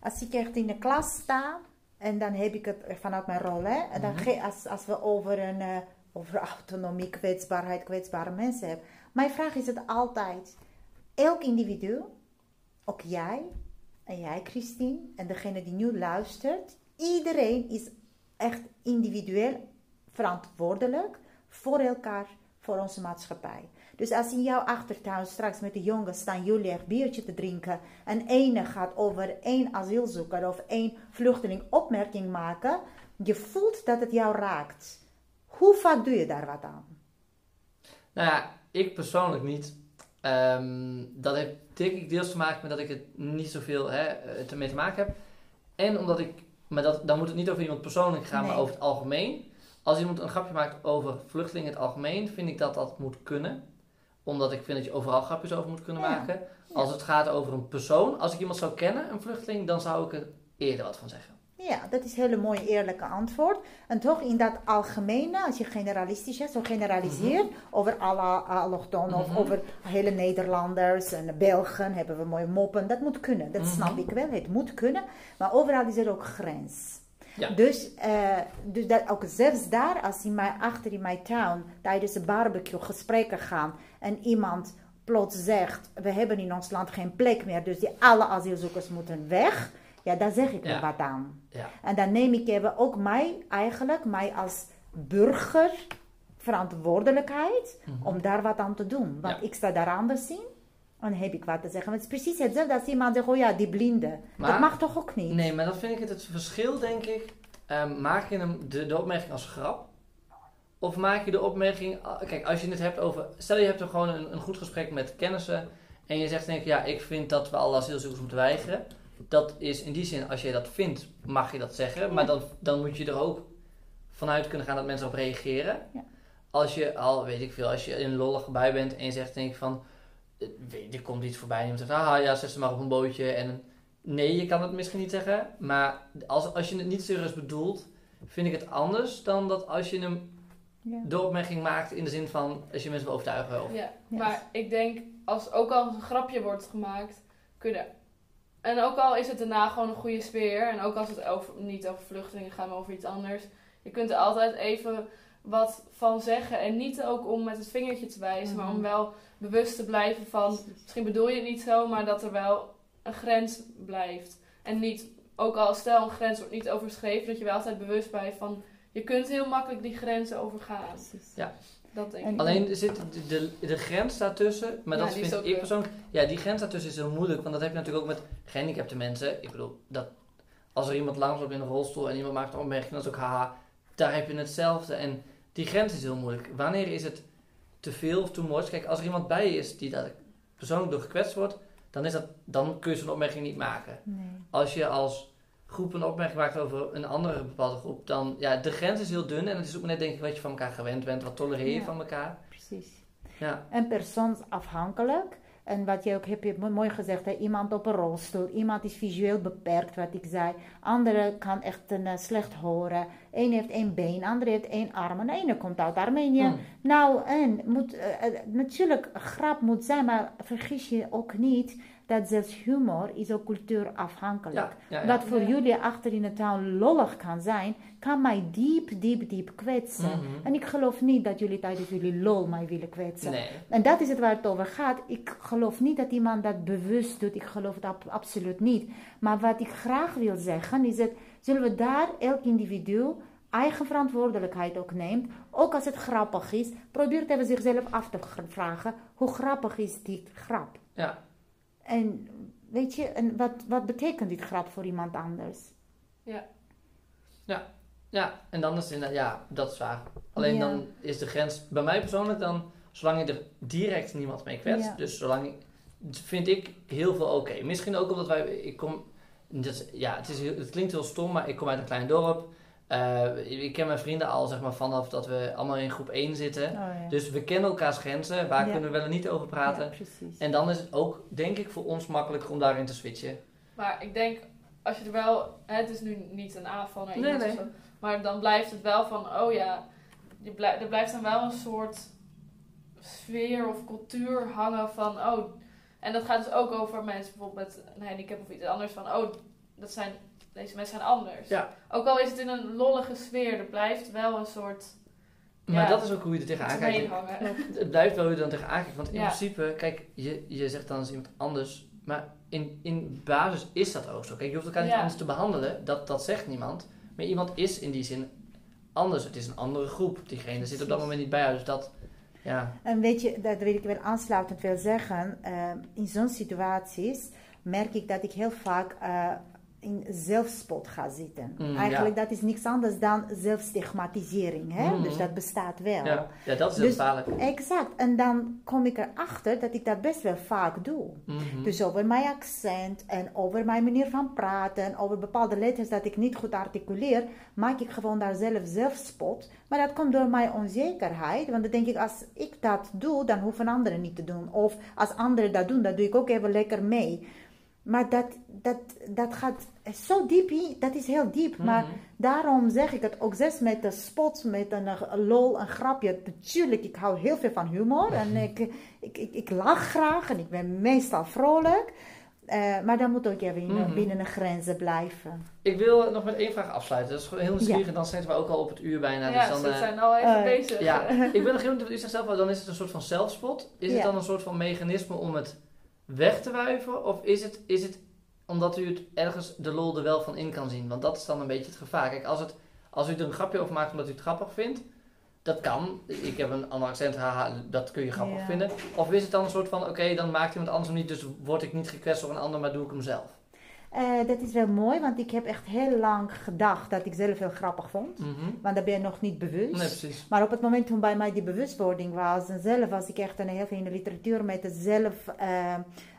Als ik echt in de klas sta, en dan heb ik het vanuit mijn rol, hè, en dan Mhm. als, als we over, een, eh, over autonomie, kwetsbaarheid, kwetsbare mensen hebben. Mijn vraag is het altijd, elk individu, ook jij, en jij Christine, en degene die nu luistert, iedereen is echt individueel verantwoordelijk voor elkaar, voor onze maatschappij. Dus als in jouw achtertuin straks met de jongens staan jullie echt biertje te drinken en ene gaat over één asielzoeker of één vluchteling opmerking maken, je voelt dat het jou raakt. Hoe vaak doe je daar wat aan? Nou ja, ik persoonlijk niet. Ehm, dat heeft denk ik deels te maken met dat ik het niet zoveel hè, ermee te maken heb. En omdat ik, maar dat, dan moet het niet over iemand persoonlijk gaan, maar over het algemeen. Als iemand een grapje maakt over vluchtelingen in het algemeen, vind ik dat dat moet kunnen. Omdat ik vind dat je overal grapjes over moet kunnen maken. Als het gaat over een persoon, als ik iemand zou kennen, een vluchteling, dan zou ik er eerder wat van zeggen. Ja, dat is een hele mooie eerlijke antwoord. En toch in dat algemene, als je generalistisch is, zo generaliseert mhm. over alle allochtonen of mhm. over hele Nederlanders en Belgen, hebben we mooie moppen. Dat moet kunnen, dat snap mhm. ik wel, het moet kunnen. Maar overal is er ook grens. Ja. Dus, uh, dus dat ook zelfs daar, als in mijn, achter in mijn tuin tijdens de barbecue gesprekken gaan en iemand plots zegt: We hebben in ons land geen plek meer, dus die alle asielzoekers moeten weg ja, daar zeg ik ja. wat aan. Ja. En dan neem ik even ook mij eigenlijk, mij als burger verantwoordelijkheid mhm. om daar wat aan te doen. Want ik sta daar anders in. Dan heb ik wat te zeggen. het is precies hetzelfde als iemand zegt, oh ja, die blinde. dat mag toch ook niet? Nee, maar dat vind ik het, het verschil, denk ik. Um, maak je hem de, de opmerking als grap? Of maak je de opmerking... Kijk, als je het hebt over... Stel je hebt er gewoon een, een goed gesprek met kennissen... En je zegt denk ik, ja, ik vind dat we alle asielzoekers moeten weigeren dat is in die zin, als je dat vindt, mag je dat zeggen. Maar dan, dan moet je er ook vanuit kunnen gaan dat mensen op reageren. Ja. Als je al, weet ik veel, als je in een lollige bui bent en je zegt denk ik van, er komt iets voorbij en je zegt, ah ja, zet ze maar op een bootje. En nee, je kan het misschien niet zeggen. Maar als, als je het niet serieus bedoelt, vind ik het anders dan dat als je hem ja. de opmerking maakt in de zin van, als je mensen wil overtuigen. Of... Ja, maar ik denk, als ook al een grapje wordt gemaakt, kunnen en ook al is het daarna gewoon een goede sfeer. En ook als het over, niet over vluchtelingen gaat, maar over iets anders. Je kunt er altijd even wat van zeggen. En niet ook om met het vingertje te wijzen, maar om mhm. wel bewust te blijven van. Misschien bedoel je het niet zo, maar dat er wel een grens blijft. En niet, ook al stel een grens wordt niet overschreven, dat je wel altijd bewust blijft van. Je kunt heel makkelijk die grenzen overgaan. Ja. Dat denk ik. Alleen zit de, de, de grens daartussen, maar dat vind ik persoonlijk. Ja, die grens daartussen is heel moeilijk, want dat heb je natuurlijk ook met gehandicapte mensen. Ik bedoel, dat als er iemand langsloopt in een rolstoel en iemand maakt een opmerking, dan is ook haha, daar heb je hetzelfde. En die grens is heel moeilijk. Wanneer is het te veel of te much? Kijk, als er iemand bij is die daar persoonlijk door gekwetst wordt, dan, is dat, dan kun je zo'n opmerking niet maken. Nee. Als je als groep een opmerking maakt over een andere bepaalde groep, dan ja, de grens is heel dun en het is ook net denk ik wat je van elkaar gewend bent, wat tolereer je van elkaar. Precies. Ja. En persoonsafhankelijk. En wat je ook hebt je mooi gezegd, hè? iemand op een rolstoel, iemand is visueel beperkt, wat ik zei. Andere kan echt een, uh, slecht horen. Eén heeft één been, andere heeft één arm. En ene komt uit Armenië. Hmm. Nou, en moet, uh, natuurlijk, grap moet zijn, maar vergis je ook niet dat zelfs humor is ook cultuurafhankelijk. Ja, Wat voor jullie achter in de tuin lollig kan zijn, kan mij diep, diep, diep kwetsen. Mhm. En ik geloof niet dat jullie tijdens jullie lol mij willen kwetsen. Nee. En dat is het waar het over gaat. Ik geloof niet dat iemand dat bewust doet. Ik geloof dat absoluut niet. Maar wat ik graag wil zeggen is dat zullen we daar elk individu eigen verantwoordelijkheid ook neemt, ook als het grappig is, probeert even zichzelf af te vragen, hoe grappig is die grap? Ja, en weet je, en wat, wat betekent dit grap voor iemand anders? Ja. Ja, ja. en dan is het ja, dat is waar. Alleen dan is de grens, bij mij persoonlijk dan, zolang je er direct niemand mee kwetst, dus zolang, vind ik heel veel oké. Misschien ook omdat wij, ik kom, dus, ja, het, is, het klinkt heel stom, maar ik kom uit een klein dorp. Uh, ik ken mijn vrienden al zeg maar, vanaf dat we allemaal in groep 1 zitten. Oh, dus we kennen elkaars grenzen. Waar kunnen we wel en niet over praten? en dan is het ook, denk ik, voor ons makkelijker om daarin te switchen. Maar ik denk, als je er wel... Het is nu niet een aanval naar iemand nee, nee. maar dan blijft het wel van... Oh ja, je blijft, er blijft dan wel een soort sfeer of cultuur hangen van... Oh, en dat gaat dus ook over mensen bijvoorbeeld met een handicap of iets anders. Van, oh, dat zijn deze mensen zijn anders. Ja. Ook al is het in een lollige sfeer, er blijft wel een soort... Maar dat is ook hoe je er tegenaan kijkt. Het blijft wel hoe je er dan tegenaan kijkt. Want in principe, kijk, je, je zegt dan als iemand anders. Maar in, in basis is dat ook zo. Kijk, je hoeft elkaar niet anders te behandelen. Dat, dat zegt niemand. Maar iemand is in die zin anders. Het is een andere groep. Diegene zit op dat moment niet bij jou. Dus dat, Ja. En weet je, dat wil ik wel aansluitend wil zeggen. eh, in zo'n situaties merk ik dat ik heel vaak eh, in zelfspot ga zitten. Mm, Eigenlijk dat is niks anders dan zelfstigmatisering. Hè? Mhm. Dus dat bestaat wel. Ja. ja, dat is Dus- gevaarlijk. Exact. En dan kom ik erachter dat ik dat best wel vaak doe. Mhm. Dus over mijn accent en over mijn manier van praten, over bepaalde letters dat ik niet goed articuleer, maak ik gewoon daar zelf zelfspot. Maar dat komt door mijn onzekerheid. Want dan denk ik, als ik dat doe, dan hoeven anderen niet te doen. Of als anderen dat doen, dan doe ik ook even lekker mee. Maar dat, dat, dat gaat zo diep, in- dat is heel diep. Maar Mhm. daarom zeg ik het ook zelfs met de spot, met een, eh, lol, een grapje. Natuurlijk, ik hou heel veel van humor en ik, ik, ik, ik lach graag en ik ben meestal vrolijk. Eh, maar dan moet ook even in, Mhm. binnen de grenzen blijven. Ik wil nog met één vraag afsluiten. Dat is gewoon heel nieuwsgierig. En dan zitten we ook al op het uur bijna. ja, dus dan, ze eh, zijn al even eh, bezig. Ja, ik ben nog heel benieuwd. U zegt zelf dan is het een soort van zelfspot. Is het dan een soort van mechanisme om het weg te wuiven? Of is het, is het omdat u het ergens de lol er wel van in kan zien? Want dat is dan een beetje het gevaar. Kijk, als, het, als u er een grapje over maakt omdat u het grappig vindt, dat kan. Ik heb een ander accent, haha, dat kun je grappig Ja. vinden. Of is het dan een soort van, oké, dan maakt iemand anders hem niet, dus word ik niet gekwetst door een ander, maar doe ik hem zelf? Eh, dat is wel mooi, want ik heb echt heel lang gedacht dat ik zelf heel grappig vond. Mhm. Want dan ben je nog niet bewust. Nee. Maar op het moment toen bij mij die bewustwording was, en zelf was ik echt een heel veel in de literatuur met het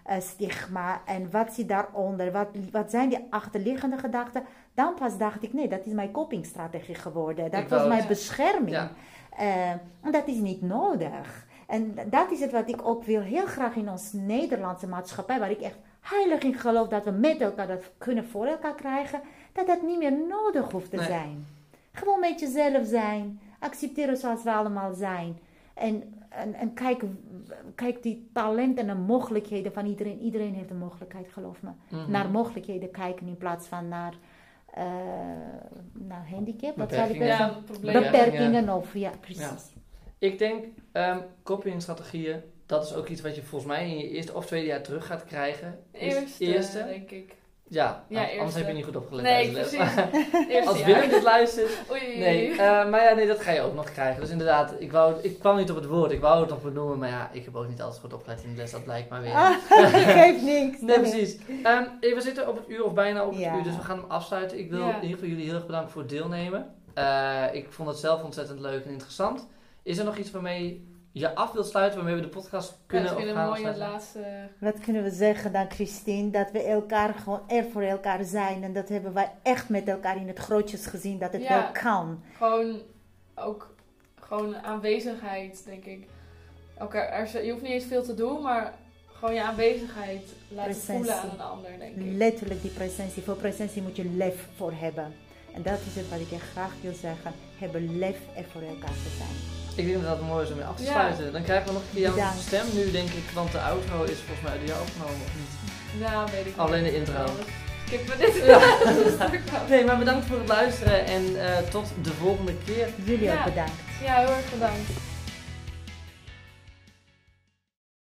zelfstigma en wat zit daaronder, wat, wat zijn die achterliggende gedachten, dan pas dacht ik, nee, dat is mijn copingstrategie geworden. Dat Ik was mijn bescherming. Ja. Eh, en dat is niet nodig. En dat is het wat ik ook wil heel graag in ons Nederlandse maatschappij, waar ik echt heilig in geloof dat we met elkaar dat kunnen voor elkaar krijgen, dat dat niet meer nodig hoeft te Nee. zijn. Gewoon met jezelf zijn, accepteren zoals we allemaal zijn. En, en, en kijk, kijk die talenten en mogelijkheden van iedereen. Iedereen heeft een mogelijkheid, geloof me. Mhm. Naar mogelijkheden kijken in plaats van naar, eh, naar handicap. Wat ik zeggen? Ja. Beperkingen of, ja, precies. Ik denk, ehm copying-strategieën, dat is ook iets wat je volgens mij in je eerste of tweede jaar terug gaat krijgen. Eerste, eerste? denk ik. Ja, Ja, anders eerste. heb je niet goed opgelet. Nee, precies. Als. Willem dit luistert. Oei. Nee, eh, maar ja, nee, dat ga je ook nog krijgen. Dus inderdaad, ik, wou, ik kwam niet op het woord. Ik wou het nog benoemen, maar ja, ik heb ook niet altijd goed opgelet in de les. Dat blijkt maar weer. Ah, geeft niks. Nee, precies. Eh, we zitten op het uur of bijna op het Ja. uur, dus we gaan hem afsluiten. Ik wil Ja. in ieder geval jullie heel erg bedanken voor het deelnemen. Eh, ik vond het zelf ontzettend leuk en interessant. Is er nog iets waarmee je af wilt sluiten, waarmee we de podcast Ja, kunnen misschien of een gaan mooie afsluiten? laatste... Wat kunnen we zeggen dan, Christine? Dat we elkaar gewoon er voor elkaar zijn. En dat hebben wij echt met elkaar in het grootjes gezien, dat het Ja. wel kan. Gewoon ook gewoon aanwezigheid, denk ik. Elkaar, er, je hoeft niet eens veel te doen, maar gewoon je aanwezigheid laten Presentie. voelen aan een ander, denk ik. Letterlijk die presentie. Voor presentie moet je lef voor hebben. En dat is het wat ik echt graag wil zeggen. Hebben lef er voor elkaar te zijn. Ik denk dat dat mooi is om mee af te Ja. sluiten. Dan krijgen we nog een keer jouw Bedankt. stem nu, denk ik, want de outro is volgens mij door jou opgenomen, of niet? Nou, weet ik Alleen niet. de intro. Kijk me dit. Ja. Nee, maar bedankt voor het luisteren en eh, tot de volgende keer. Jullie Ja. ook bedankt. ja, heel erg bedankt.